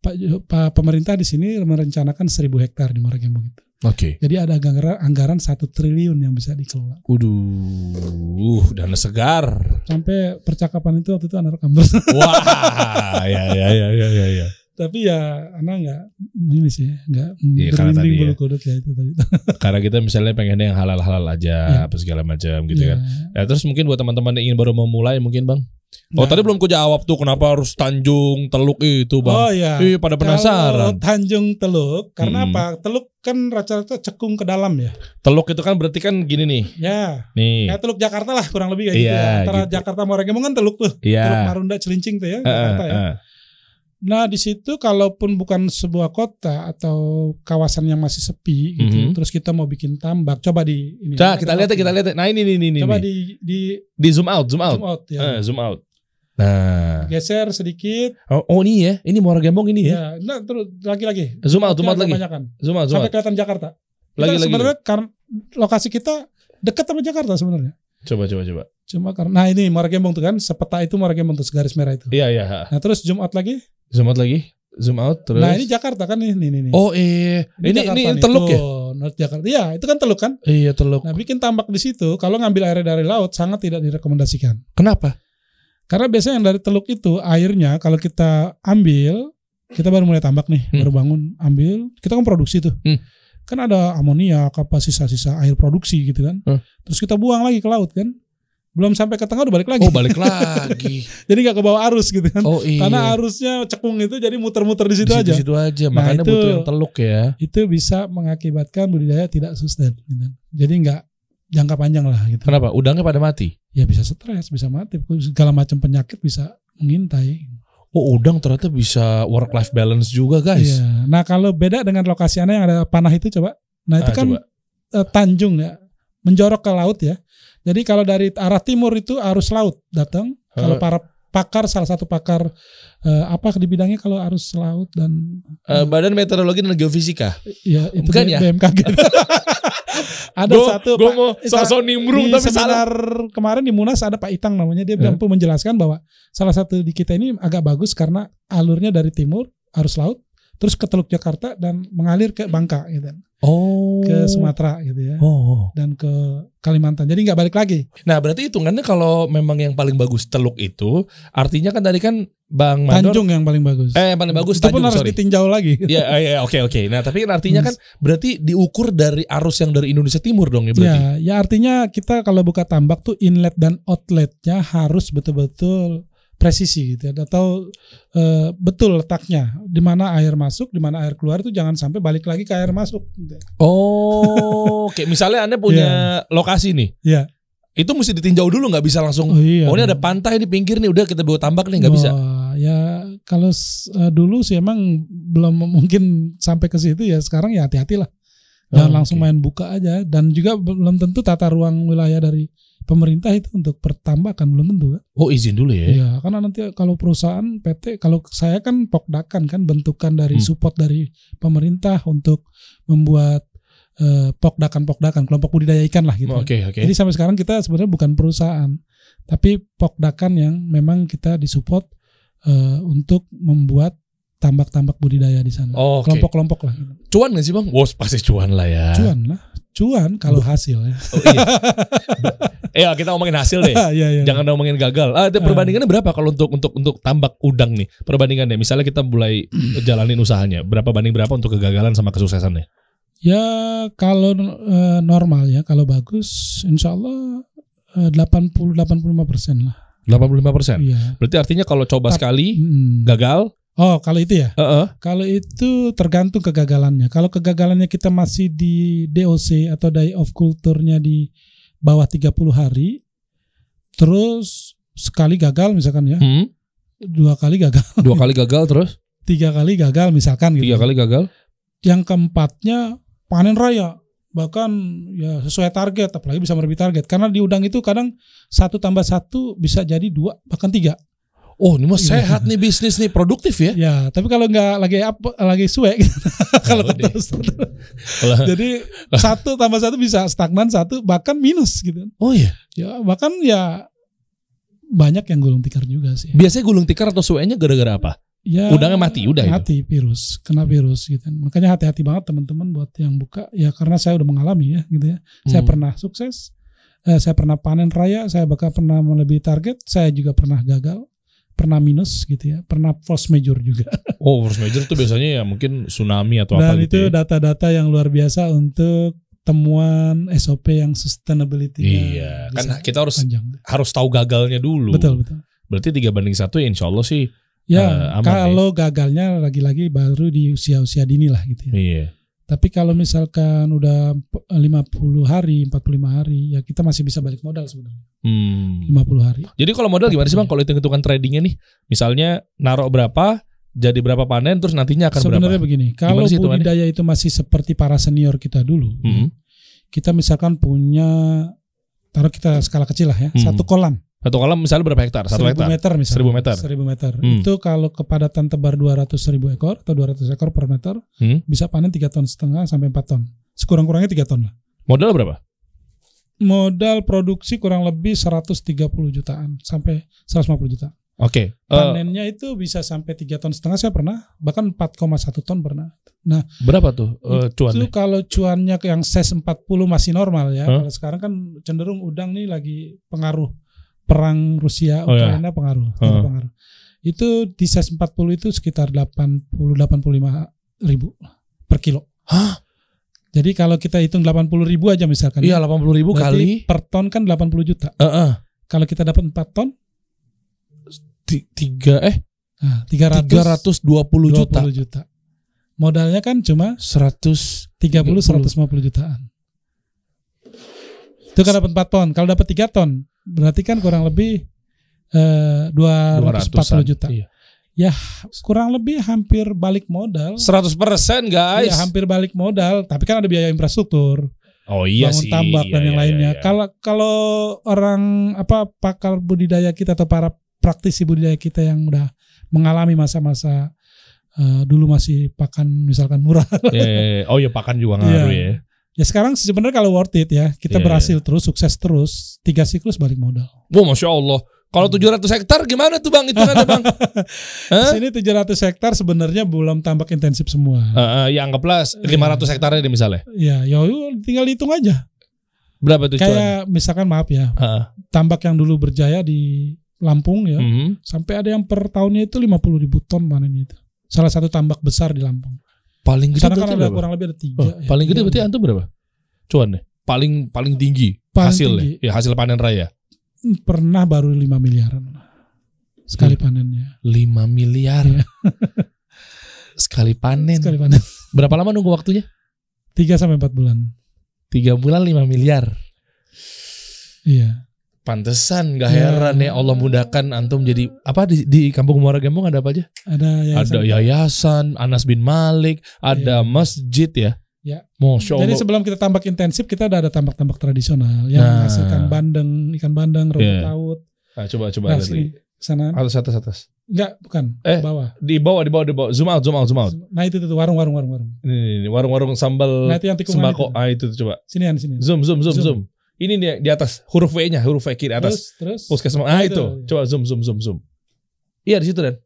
Pak, Pak pemerintah di sini merencanakan 1000 hektar di Maragembong itu. Oke. Jadi ada anggaran anggaran satu triliun yang bisa dikelola. Waduh, dana segar. Sampai percakapan itu waktu itu anak rekam terus. Wah, ya ya ya ya ya. Ya. Tapi ya anak nggak ini sih nggak Iya, karena berlinding tadi ya. bulu kuduk ya itu tadi. Karena kita misalnya pengennya yang halal-halal aja, Ya. apa segala macam gitu Ya. kan. Ya terus mungkin buat teman-teman yang ingin baru memulai mungkin bang. Oh Nah. tadi belum ku jawab tuh kenapa harus Tanjung Teluk itu bang. Oh ya. Ih pada Kalau penasaran. Tanjung Teluk karena Hmm. apa? Teluk kan rata-rata cekung ke dalam ya. Teluk itu kan berarti kan gini nih. Ya. Nih. Kayak Teluk Jakarta lah kurang lebih kayak gitu Iya, ya. Antara gitu. Jakarta Moregebong kan Teluk tuh. Teluk Iya. Marunda Cilincing tuh ya, Eh, Jakarta ya. eh. Nah, di situ kalaupun bukan sebuah kota atau kawasan yang masih sepi gitu, Mhm. terus kita mau bikin tambak, coba di ini. Nah, kita lihat ya, kita lihat. ya. Nah, ini nih nih. Coba nih. di di di zoom out, zoom out. zoom out ya. Eh, zoom out. Nah. Geser sedikit. Oh, oh ini ya. Ini Muara Gembong ini ya. Ya, nah terus lagi-lagi. Zoom out, zoom out lagi. banyakan. Zoom out, zoom Sampai out. kelihatan Jakarta. Kita Lagi, lagi, sebenarnya karena lokasi kita dekat sama Jakarta sebenarnya. Coba coba coba. Cuma karena nah ini Muara Gembong tuh kan, sepeta itu Muara Gembong tuh segaris merah itu. Iya iya. ha. Nah, terus zoom out lagi. Zoom out lagi. Zoom out terus. Nah, ini Jakarta kan nih, nih, nih. nih. Oh iya. Ini Jakarta ini nih. teluk ya? Tuh, North Jakarta. Iya, itu kan teluk kan? Iya teluk. Nah, bikin tambak di situ kalau ngambil air dari laut sangat tidak direkomendasikan. Kenapa? Karena biasanya yang dari teluk itu airnya kalau kita ambil, kita baru mulai tambak nih, Hmm. baru bangun, ambil, kita kan produksi tuh. Hmm. Kan ada amonia, apa sisa-sisa air produksi gitu kan. Hmm. Terus kita buang lagi ke laut kan. Belum sampai ke tengah udah balik lagi. Oh balik lagi. jadi nggak ke bawah arus gitu kan. Oh iya. Karena arusnya cekung itu jadi muter-muter di situ Di aja. situ aja. Nah, Makanya itu- butuh yang teluk ya. Itu bisa mengakibatkan budidaya tidak sustain. Gitu. Jadi nggak jangka panjang lah gitu. Kenapa? Udangnya pada mati. Ya bisa stres, bisa mati, segala macam penyakit bisa mengintai. Oh udang ternyata bisa work life balance juga guys. Iya. Nah kalau beda dengan lokasi anda yang ada panah itu coba. Nah itu Ah, kan coba. eh, tanjung ya, menjorok ke laut ya. Jadi kalau dari arah timur itu arus laut datang. Kalau Hah. para pakar salah satu pakar eh, apa di bidangnya kalau arus laut dan Eh, Badan Meteorologi dan Geofisika. ya itu Bukan B- ya? BMKG. ada Gua- satu gua Pak- mau sosok nimbrung tapi salah. kemarin di Munas ada Pak Itang namanya dia mampu menjelaskan bahwa salah satu di kita ini agak bagus karena alurnya dari timur arus laut terus ke Teluk Jakarta dan mengalir ke Bangka gitu Oh. ke Sumatera gitu ya Oh. dan ke Kalimantan jadi nggak balik lagi Nah berarti hitungannya kalau memang yang paling bagus teluk itu, artinya kan tadi kan Bang Mandor. Tanjung yang paling bagus Eh yang paling bagus itu pun Tanjung harus sorry. ditinjau lagi Iya, iya, oke oke. Nah, tapi kan artinya kan berarti diukur dari arus yang dari Indonesia Timur dong ya berarti. ya ya artinya kita kalau buka tambak tuh inlet dan outletnya harus betul-betul presisi gitu ya atau eh, betul letaknya di mana air masuk di mana air keluar itu jangan sampai balik lagi ke air masuk gitu. Oh, oke. Misalnya Anda punya lokasi nih. Iya. Itu mesti ditinjau dulu nggak bisa langsung. Oh iya. Oh, ini ada pantai di pinggir nih, udah kita bawa tambak nih nggak bisa. Wah, ya kalau eh, dulu sih emang belum mungkin sampai ke situ ya sekarang ya hati-hati lah. Jangan Oh, langsung main buka aja dan juga belum tentu tata ruang wilayah dari pemerintah itu untuk pertambakan belum tentu kan. Oh, izin dulu ya. Iya, karena nanti kalau perusahaan PT kalau saya kan pokdakan kan bentukan dari Hmm. support dari pemerintah untuk membuat eh, pokdakan-pokdakan kelompok budidaya ikan lah gitu. Oke, oke. Jadi sampai sekarang kita sebenarnya bukan perusahaan, tapi pokdakan yang memang kita disupport eh, untuk membuat tambak-tambak budidaya di sana. Oh, Oke. Kelompok-kelompok lah. Cuan nggak sih bang? Wah pasti cuan lah ya. Cuan lah, cuan kalau hasil ya. Oh, iya. Eh kita ngomongin hasil deh. Iya, iya. Jangan ngomongin gagal. Ah, itu perbandingannya berapa kalau untuk untuk untuk tambak udang nih? Perbandingannya, misalnya kita mulai jalanin usahanya, berapa banding berapa untuk kegagalan sama kesuksesannya? Ya kalau eh, normal ya, kalau bagus, insya Allah eh, 80 85 persen lah. 85 persen. Iya. Berarti artinya kalau coba Tap- sekali Mm. gagal, Oh kalau itu ya, Heeh. kalau itu tergantung kegagalannya. Kalau kegagalannya kita masih di DOC atau day of culture-nya di bawah 30 hari, terus sekali gagal misalkan ya, Hmm, dua kali gagal, dua kali gagal terus, tiga kali gagal misalkan gitu. tiga kali gagal. Yang keempatnya panen raya bahkan ya sesuai target apalagi bisa melebihi target karena di udang itu kadang satu tambah satu bisa jadi dua bahkan tiga Oh, ini mah Iya. sehat nih bisnis nih, produktif ya. ya tapi kalau nggak lagi apa lagi suwe gitu. kalau terus jadi satu tambah satu bisa stagnan satu bahkan minus gitu Oh iya. ya bahkan ya banyak yang gulung tikar juga sih Biasanya gulung tikar atau suenya gara-gara apa? ya Udangnya mati, udah itu. mati virus kena virus gitu makanya hati-hati banget teman-teman buat yang buka ya karena saya udah mengalami ya gitu ya saya Hmm. pernah sukses eh, saya pernah panen raya saya bahkan pernah melebihi target saya juga pernah gagal pernah minus gitu ya pernah force major juga Oh, force major itu biasanya ya mungkin tsunami atau dan apa itu gitu. ya. data-data yang luar biasa untuk temuan SOP yang sustainability Iya, kan kita harus panjang harus tahu gagalnya dulu. betul betul Berarti tiga banding satu ya insya Allah sih. ya aman kalau gagalnya lagi-lagi baru di usia-usia dini lah gitu ya Iya. Tapi kalau misalkan udah p- 50 hari, 45 hari, ya kita masih bisa balik modal sebenarnya. Hmm. 50 hari. Jadi kalau modal gimana sih bang? Kalau hitung-hitungan tradingnya nih, misalnya naruh berapa, jadi berapa panen, terus nantinya akan Sebenarnya berapa? begini, kalau budidaya itu masih seperti para senior kita dulu, Hmm. kita misalkan punya, taruh kita skala kecil lah ya, Hmm. satu kolam, Satu kolam misalnya berapa hektar? Satu 1000 hektar. meter misalnya. 1000 meter. 1000 meter. Hmm. Itu kalau kepadatan tebar 200 ribu ekor atau 200 ekor per meter, Hmm. bisa panen 3 ton setengah sampai 4 ton. Sekurang-kurangnya 3 ton lah. Modal berapa? Modal produksi kurang lebih 130 jutaan sampai 150 juta. Oke. eh, Panennya itu bisa sampai 3 ton setengah saya pernah, bahkan 4,1 ton pernah. berapa tuh itu cuannya? kalau cuannya yang ses 40 masih normal ya. Hah? Kalau sekarang kan cenderung udang nih lagi pengaruh perang Rusia Oh, ya. Ukraina pengaruh, tinggi pengaruh. Itu di ses 40 itu sekitar 80 85 ribu per kilo. Hah? Jadi kalau kita hitung 80 ribu aja misalkan. Iya ya, 80 ribu berarti kali. per ton kan 80 juta. Heeh. Kalau kita dapat 4 ton, Ti- Tiga eh nah, 300 320 juta. 20 juta. Modalnya kan cuma 100 30 150 jutaan. Itu kan dapat 4 ton. Kalau dapat 3 ton, berarti kan kurang lebih eh, 240 juta. Iya. Kurang lebih hampir balik modal. 100% guys. Iya, hampir balik modal, tapi kan ada biaya infrastruktur, oh iya bangun sih. tambak Iya, dan yang iya, lainnya. iya, iya. Kalau kalau orang apa pakar budidaya kita atau para praktisi budidaya kita yang udah mengalami masa-masa eh, dulu masih pakan misalkan murah. Iya, iya, iya. Oh iya pakan juga ngaruh Iya. ya. Ya sekarang sebenarnya kalau worth it ya, kita Iya, berhasil terus, sukses terus, tiga siklus balik modal. Wah, masya Allah. Kalau 700 hektar gimana tuh bang? Itu kan bang? Di sini 700 hektar sebenarnya belum tambak intensif semua. Eh, eh, ya anggaplah 500 hektarnya deh misalnya. Ya, ya tinggal hitung aja. Berapa tuh cuan? Kayak misalkan maaf ya, Heeh. tambak yang dulu berjaya di Lampung ya, Mhm. sampai ada yang per tahunnya itu 50 ribu ton panen itu. Salah satu tambak besar di Lampung. Paling gede Sana kan berarti ada berapa? kurang lebih ada tiga. Oh, ya, paling gede tiga. berarti antum berapa? Cuan deh. Paling paling tinggi Paling hasilnya. tinggi. Ya hasil panen raya. pernah baru 5 miliaran sekali Hmm. panennya. 5 miliar. Iya. Sekali panen. Sekali panen. Berapa lama nunggu waktunya? 3 sampai 4 bulan. 3 bulan 5 miliar. Iya. Pantesan gak Ya. heran ya Allah mudahkan antum jadi apa di, di Kampung Muara Gembong ada apa aja? Ada yayasan. Ada yayasan Anas bin Malik, ada Iya. masjid ya. Ya. Masya Jadi Allah. sebelum kita tambak intensif kita udah ada tambak-tambak tradisional yang Nah. menghasilkan bandeng, ikan bandeng, rumput Iya. laut. Nah, coba coba Nah, sini sana. Atas atas atas. Enggak, bukan. Eh. Bawah. Di bawah di bawah di bawah. Zoom out zoom out zoom out. Nah, itu tuh warung warung warung warung. Ini, warung-warung sambal Nah, itu yang sembako. itu. Ah itu tuh, coba. Sini sini. Zoom zoom zoom zoom. Zoom. Ini nih di atas huruf V-nya, huruf V kiri atas. Terus terus. Puskesmas. Ah itu, itu. iya. Coba zoom zoom zoom zoom. Iya di situ dan.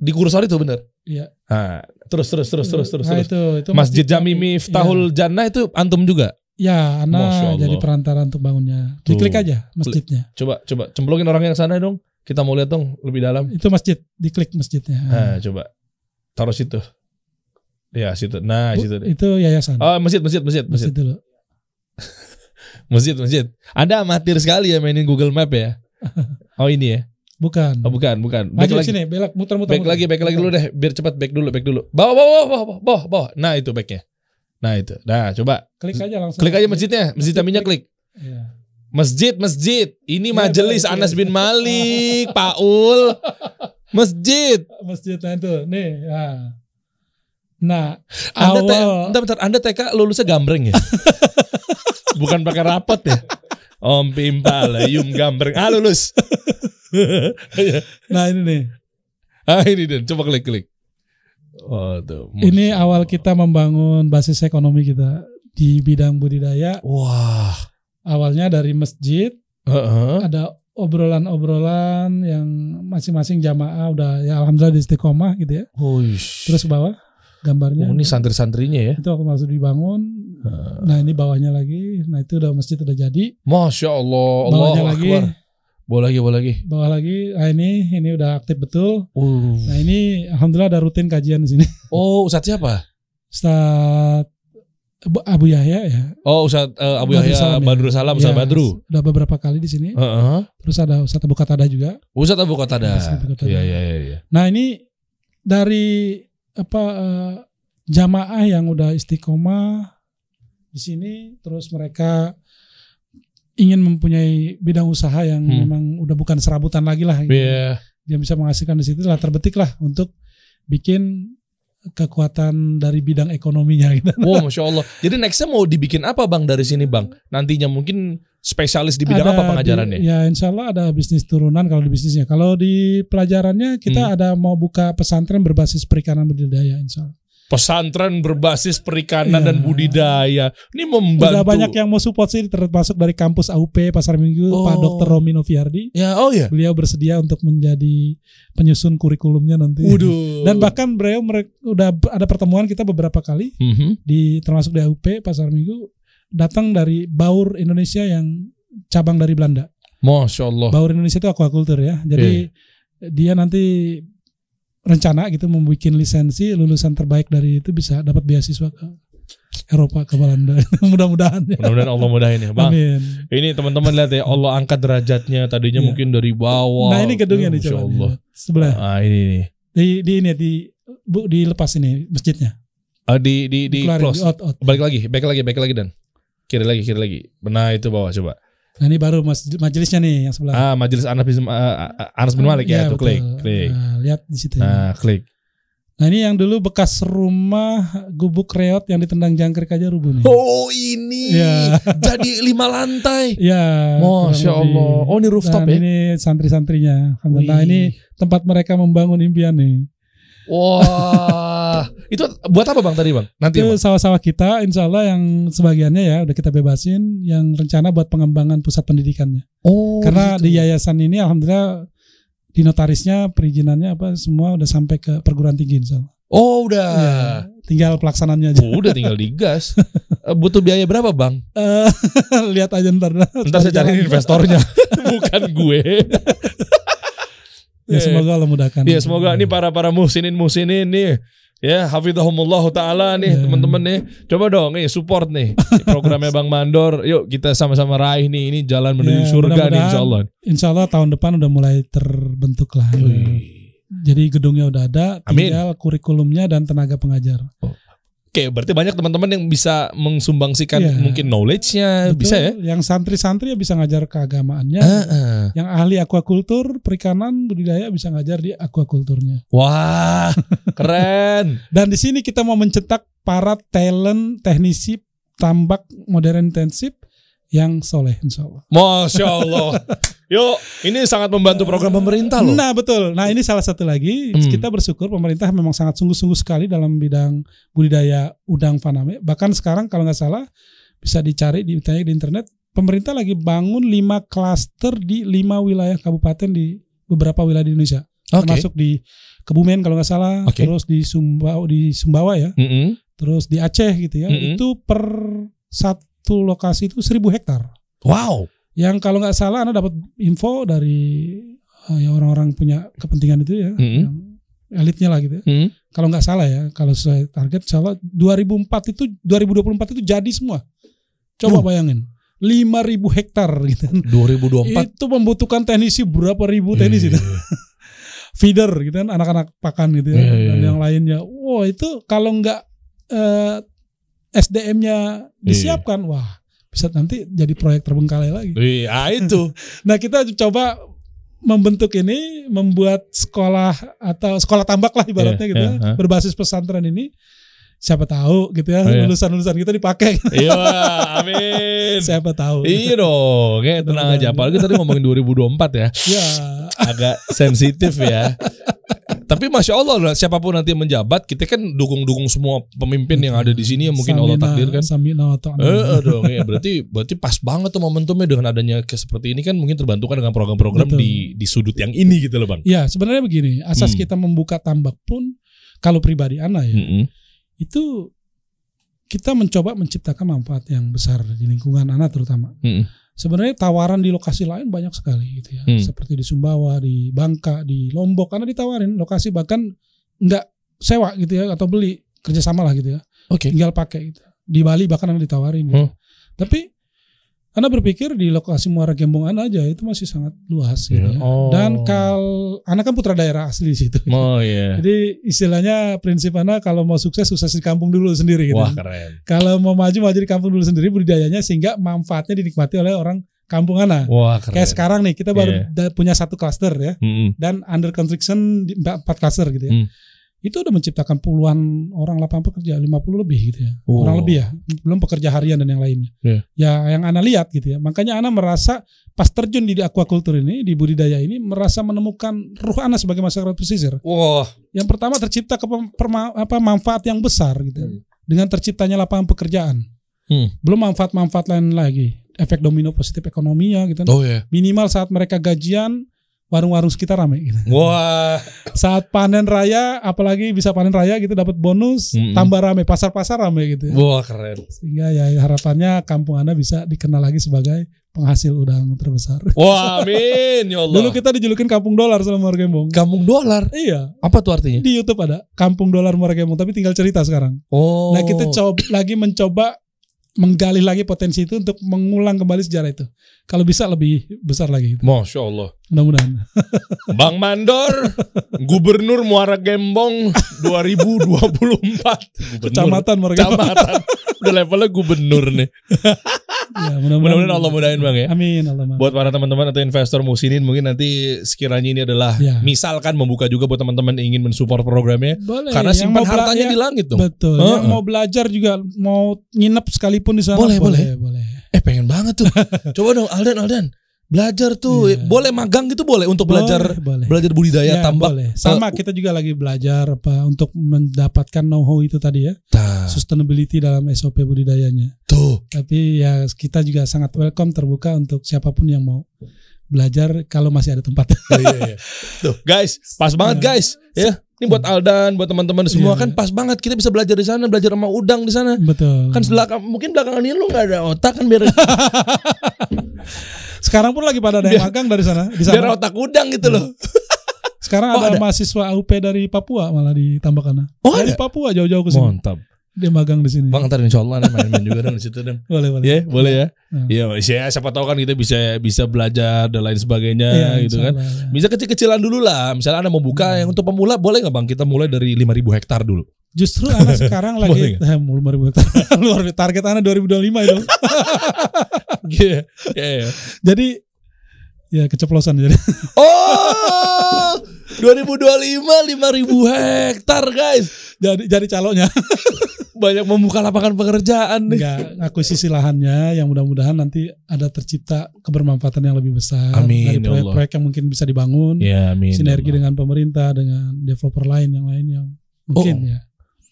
Di kursor itu bener. Iya. Nah, terus terus terus terus terus. Nah, terus. itu itu Masjid Jami. Miftahul Jannah itu antum juga. Ya, Ana jadi perantara untuk bangunnya. Diklik aja masjidnya. Coba coba cemplungin orang yang sana dong. Kita mau lihat dong lebih dalam. Itu masjid, diklik masjidnya. Nah, coba. Taruh situ. Ya, situ. Nah, Bu, situ itu yayasan. Oh, masjid, masjid, masjid, masjid masjid. dulu. Masjid, masjid. Anda amatir sekali ya mainin Google Map ya. Oh, ini ya. Bukan. Oh, bukan, bukan. Back Maju lagi. sini, belok muter-muter. Back lagi, back lagi dulu deh. Biar cepat back dulu, back dulu. Bawah, bawah, bawah, bawah, bawah, bawah. Nah, itu backnya. Nah, itu. Nah, coba. Klik aja langsung. Klik aja masjidnya. Masjid Aminya klik. Iya. Masjid, masjid. Ini Ya, majelis baik, Anas ya. bin Malik, Paul. Masjid. Masjidnya itu. Nih, ya. Nah, Anda, te- awal bentar, bentar. Anda TK lulusnya gambreng ya? Bukan pakai rapot ya? Om Pimpal, Yum gambreng. Ah, lulus. Nah, ini nih. ah, ini dan coba klik-klik. Oh, tuh. Ini awal kita membangun basis ekonomi kita di bidang budidaya. Wah. Awalnya dari masjid, Heeh. ada obrolan-obrolan yang masing-masing jamaah udah ya alhamdulillah di istiqomah gitu ya. Huish. Terus ke bawah gambarnya. Oh, ini santri-santrinya ya. itu waktu masuk dibangun. Nah, ini bawahnya lagi. Nah, itu udah masjid udah jadi. Masya Allah. Allah Bawahnya lagi, Boleh lagi, boleh lagi. bawah lagi. Nah, ini ini udah aktif betul. Uh. Nah, ini alhamdulillah ada rutin kajian di sini. Oh, Ustadz siapa? Ustaz Abu- Yahya ya. Oh, Ustadz eh, Abu Yahya Salam ya. Badrul Salam, Ustadz Ya, Badru. Udah beberapa kali di sini. Heeh. Terus ada Ustaz Abu Qatada juga. Ustadz Abu Qatada. Ustadz Qatada. Iya, iya, iya, iya. Nah, ini dari apa eh, jamaah yang udah istiqomah di sini terus mereka ingin mempunyai bidang usaha yang Hmm. memang udah bukan serabutan lagi lah gitu. Iya. dia bisa menghasilkan di situ lah terbetik lah untuk bikin kekuatan dari bidang ekonominya gitu. Wow, masya Allah. Jadi nextnya mau dibikin apa bang dari sini bang? Nantinya mungkin spesialis di bidang Ada apa pengajarannya? di- ya insya Allah ada bisnis turunan kalau di bisnisnya. Kalau di pelajarannya kita Hmm. ada mau buka pesantren berbasis perikanan budidaya insya Allah. Pesantren berbasis perikanan Iya. dan budidaya. Ini membantu. Udah banyak yang mau support sih termasuk dari kampus AUP Pasar Minggu Oh. Pak Dr. Romi Noviardi. Ya, oh ya. Beliau bersedia untuk menjadi penyusun kurikulumnya nanti. Waduh. Dan bahkan beliau udah ada pertemuan kita beberapa kali Mhm. di termasuk di AUP Pasar Minggu datang dari Baur Indonesia yang cabang dari Belanda. Masya Allah. Baur Indonesia itu aquaculture ya. Jadi dia nanti rencana gitu membuat lisensi lulusan terbaik dari itu bisa dapat beasiswa ke Eropa ke Belanda. Mudah-mudahan ya. Mudah-mudahan Allah mudahin ya, Bang. Amin. Ini teman-teman lihat ya Allah angkat derajatnya tadinya Iya. mungkin dari bawah. Nah ini gedungnya nih coba. Allah. Sebelah. Ah ini nih. Di di ini di bu dilepas ini masjidnya. Ah, di di di Dikeluarin, close. di out, out. Balik lagi, back lagi, back lagi dan kiri lagi, kiri lagi. Nah itu bawah coba. Nah ini baru mas, majelisnya nih yang sebelah. Ah majelis Anas bin ah, Anas bin Malik ya, tuh betul. klik, klik. Nah, lihat di situ. Nah klik. Nah ini yang dulu bekas rumah gubuk reot yang ditendang jangkrik aja rubuh nih. Oh ini Iya. jadi lima lantai. Ya. Masya. Allah. Oh ini rooftop Dan ya? ini santri-santrinya. Nah Wih. ini tempat mereka membangun impian nih. Wah, itu buat apa bang tadi bang? Nanti Itu sawah-sawah kita, insya Allah yang sebagiannya ya udah kita bebasin, yang rencana buat pengembangan pusat pendidikannya. Oh, Karena gitu. di yayasan ini, alhamdulillah di notarisnya perizinannya apa semua udah sampai ke perguruan tinggi, insya Allah. Oh udah. Ya, tinggal pelaksanaannya aja. Udah tinggal digas. Eh, Butuh biaya berapa bang? Eh, lihat aja ntar. Ntar saya cariin investornya, bukan gue. Ya semoga Allah mudahkan. Ya semoga ini para para muhsinin muhsinin nih. Ya, hafizahumullah taala nih Ya. teman-teman nih. Coba dong nih support nih programnya Bang Mandor. Yuk kita sama-sama raih nih ini jalan menuju Ya, surga nih insyaallah. Insya Allah tahun depan udah mulai terbentuk lah. Jadi gedungnya udah ada, Amin. tinggal kurikulumnya dan tenaga pengajar. Oke, berarti banyak teman-teman yang bisa mengsumbangsikan Iya. mungkin knowledge-nya, Betul, bisa ya? Yang santri-santri ya bisa ngajar keagamaannya. Heeh. Yang ahli aquacultur, perikanan, budidaya bisa ngajar di aquaculturnya. Wah, keren. Dan di sini kita mau mencetak para talent teknisi tambak modern intensif yang soleh insya Allah. Masya Allah. Yuk, ini sangat membantu program pemerintah loh. Nah betul. Nah ini salah satu lagi Hmm. kita bersyukur pemerintah memang sangat sungguh-sungguh sekali dalam bidang budidaya udang faname. Bahkan sekarang kalau nggak salah bisa dicari di di internet. Pemerintah lagi bangun lima klaster di lima wilayah kabupaten di beberapa wilayah di Indonesia. Oke. Termasuk di Kebumen kalau nggak salah, Oke. terus di Sumbawa di Sumbawa ya, Mm-mm. terus di Aceh gitu ya. Mm-mm. Itu per satu lokasi itu seribu hektar. Wow. Yang kalau nggak salah Anda dapat info dari eh, ya orang-orang punya kepentingan itu ya, Mm-mm. yang elitnya lah gitu. ya. Mm. Kalau nggak salah ya, kalau sesuai target insya Allah 2004 itu 2024 itu jadi semua. Coba Oh. bayangin. 5000 hektar gitu. 2024. Itu membutuhkan teknisi berapa ribu teknisi itu. Feeder gitu kan anak-anak pakan gitu ya Iya, iya, dan iya. yang lainnya. Wah, itu kalau nggak eh, SDM-nya Iya. disiapkan, wah bisa nanti jadi proyek terbengkalai lagi. Iya, ah, itu. Nah kita coba membentuk ini, membuat sekolah atau sekolah tambak lah ibaratnya Iya, gitu ya, iya, ha. berbasis pesantren ini. Siapa tahu gitu ya, Oh, iya. lulusan-lulusan kita dipakai. Iya, amin. Siapa tahu. Iya dong, ya tenang aja. Apalagi tadi ngomongin 2024 ya, Ya, agak sensitif ya. Tapi masya Allah lah, siapa pun nanti yang menjabat, kita kan dukung-dukung semua pemimpin yang ada di sini yang mungkin Allah Samina- takdirkan. Samina. Eh, dong, ya berarti berarti pas banget tuh momentumnya dengan adanya seperti ini kan mungkin terbantu kan dengan program-program Betul. di di sudut yang ini gitu loh bang. Ya sebenarnya begini, asas Hmm. kita membuka tambak pun kalau pribadi Ana ya, Mm-mm. itu kita mencoba menciptakan manfaat yang besar di lingkungan Ana terutama. Mm-mm. Sebenarnya tawaran di lokasi lain banyak sekali gitu ya. Hmm. Seperti di Sumbawa, di Bangka, di Lombok karena ditawarin lokasi bahkan nggak sewa gitu ya atau beli kerjasama lah gitu ya. Oke. Tinggal pakai gitu. Di Bali bahkan ada ditawarin. Gitu. Hmm. Tapi anda berpikir di lokasi Muara Gembong Anda aja itu masih sangat luas gitu Iya. ya. Oh. Dan kal Anda kan putra daerah asli di situ. Oh iya. Jadi istilahnya prinsip Anda kalau mau sukses sukses di kampung dulu sendiri gitu. Wah keren. Kalau mau maju maju di kampung dulu sendiri budidayanya sehingga manfaatnya dinikmati oleh orang kampung Anda. Wah keren. Kayak sekarang nih kita baru da- punya satu klaster ya Mm-mm. dan under construction empat klaster gitu ya. Hmm. Itu udah menciptakan puluhan orang lapangan pekerja, 50 lebih gitu ya. Oh. Kurang lebih ya. Belum pekerja harian dan yang lainnya. Iya. Ya yang Anda lihat gitu ya. Makanya Anda merasa pas terjun di aquaculture ini, di budidaya ini merasa menemukan ruh Anda sebagai masyarakat pesisir. Wah. Yang pertama tercipta ke perma- apa manfaat yang besar gitu. ya. Hmm. Dengan terciptanya lapangan pekerjaan. Hmm. Belum manfaat-manfaat lain lagi. Efek domino positif ekonominya gitu. Oh ya. Minimal saat mereka gajian warung-warung sekitar ramai gitu. Wah. Saat panen raya apalagi bisa panen raya gitu dapat bonus Mm-mm. tambah ramai, pasar-pasar ramai gitu. Wah keren. Sehingga ya harapannya kampung Anda bisa dikenal lagi sebagai penghasil udang terbesar. Wah, amin ya Allah. Dulu kita dijulukin kampung dolar sama Muara Gembong. kampung dolar. Iya, Apa tuh artinya? di YouTube ada kampung dolar Muara Gembong, tapi tinggal cerita sekarang. Oh. Nah, kita coba lagi mencoba menggali lagi potensi itu untuk mengulang kembali sejarah itu. Kalau bisa lebih besar lagi. Masya Allah. Mudah-mudahan. Bang Mandor, Gubernur Muara Gembong 2024. Gubernur. Kecamatan Muara Gembong. Kecamatan. Udah levelnya gubernur nih. Ya, Mudah-mudahan Allah mudahin Bang ya. Amin Allah. Buat para teman-teman atau investor musinin mungkin nanti sekiranya ini adalah Ya. misalkan membuka juga buat teman-teman ingin mensupport programnya Boleh. karena simpan hartanya ya, di langit dong. Betul. Heeh. Yang mau belajar juga mau nginep sekalipun di sana Boleh, boleh. boleh. Eh pengen banget tuh. Coba dong Aldan Aldan. Belajar tuh. Iya. Boleh magang gitu boleh untuk belajar Boleh, boleh. belajar budidaya Ya, tambak. boleh. Sama kita juga lagi belajar apa untuk mendapatkan know-how itu tadi ya, Nah, sustainability dalam SOP budidayanya. tuh. Tapi ya kita juga sangat welcome terbuka untuk siapa pun yang mau belajar kalau masih ada tempat. iya, iya. Tuh, guys, pas banget guys. Ya, ini buat Aldan, buat teman-teman semua Iya. kan pas banget kita bisa belajar di sana, belajar sama udang di sana. Betul. Kan belakang mungkin belakangan ini lu nggak ada otak kan biar Sekarang pun lagi pada ada yang magang dari sana. Di sana. biar otak udang gitu loh. Sekarang Oh, ada, ada? mahasiswa AUP dari Papua malah di Tambakana. Oh, dari ada? Papua jauh-jauh ke sini. Mantap. Dia magang di sini. Bang ntar insya Allah nih main-main juga dong di situ dan. Boleh, boleh. Ya, boleh ya. Hmm. Iya, ya, siapa tahu kan kita bisa bisa belajar dan lain sebagainya Iya, gitu kan. Allah, ya. Bisa kecil-kecilan dulu lah. Misalnya Anda mau buka yang untuk pemula boleh nggak Bang? Kita mulai dari 5000 hektar dulu. Justru anak sekarang lagi eh, mulu ribu hektar. luar biasa. target anak 2025 itu. Iya. Iya, iya. Jadi ya keceplosan jadi. Oh, 2025 5000 hektar guys. jadi jadi calonnya Banyak membuka lapangan pekerjaan nih. enggak akuisisi lahannya yang mudah-mudahan nanti ada tercipta kebermanfaatan yang lebih besar Amin, dari ya Allah. proyek-proyek yang mungkin bisa dibangun Ya, amin. sinergi dengan pemerintah dengan developer lain yang lain yang mungkin Oh, ya.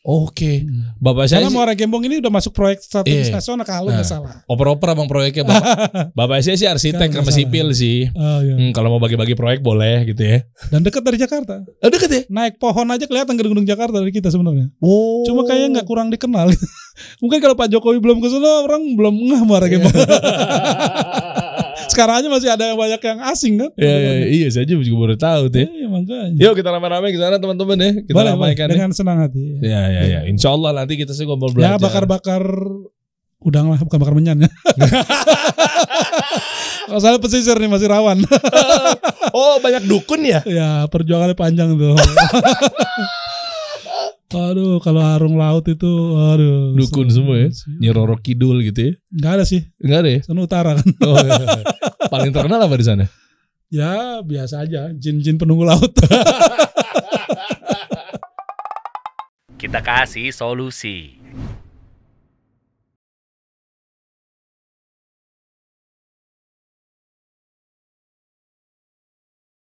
Oke. Hmm. Bapak saya Karena Muara Gembong ini udah masuk proyek strategis Iya. nasional kalau Nah. nggak salah. oper-oper abang proyeknya bapak. bapak saya sih arsitek sama sipil sih. Oh, iya. Hmm, kalau mau bagi-bagi proyek boleh gitu ya. Dan dekat dari Jakarta. Oh, deket ya? Naik pohon aja kelihatan gedung-gedung Jakarta dari kita sebenarnya. Oh. Cuma kayaknya nggak kurang dikenal. Mungkin kalau Pak Jokowi belum ke sana orang belum ngeh Muara Gembong. Sekarang aja masih ada yang banyak yang asing kan? Ya, ya, iya saya juga baru tahu tuh. ya. Iya makanya. Yuk kita rame-rame ke sana teman-teman ya. Kita boleh, boleh. ramaikan ya. dengan senang hati. Ya, ya, ya. Insya Allah nanti kita sih ngobrol belajar. Ya bakar-bakar udang lah, bukan bakar menyan ya. Kalau saya pesisir nih masih rawan. oh banyak dukun ya? ya perjuangannya panjang tuh. Aduh, kalau harung laut itu, aduh. Dukun semua ya. Nyiroro Kidul gitu ya? Enggak ada sih, Enggak ada ya? sana utara kan. Oh, iya. Paling terkenal apa di sana? Ya biasa aja, jin-jin penunggu laut. Kita kasih solusi.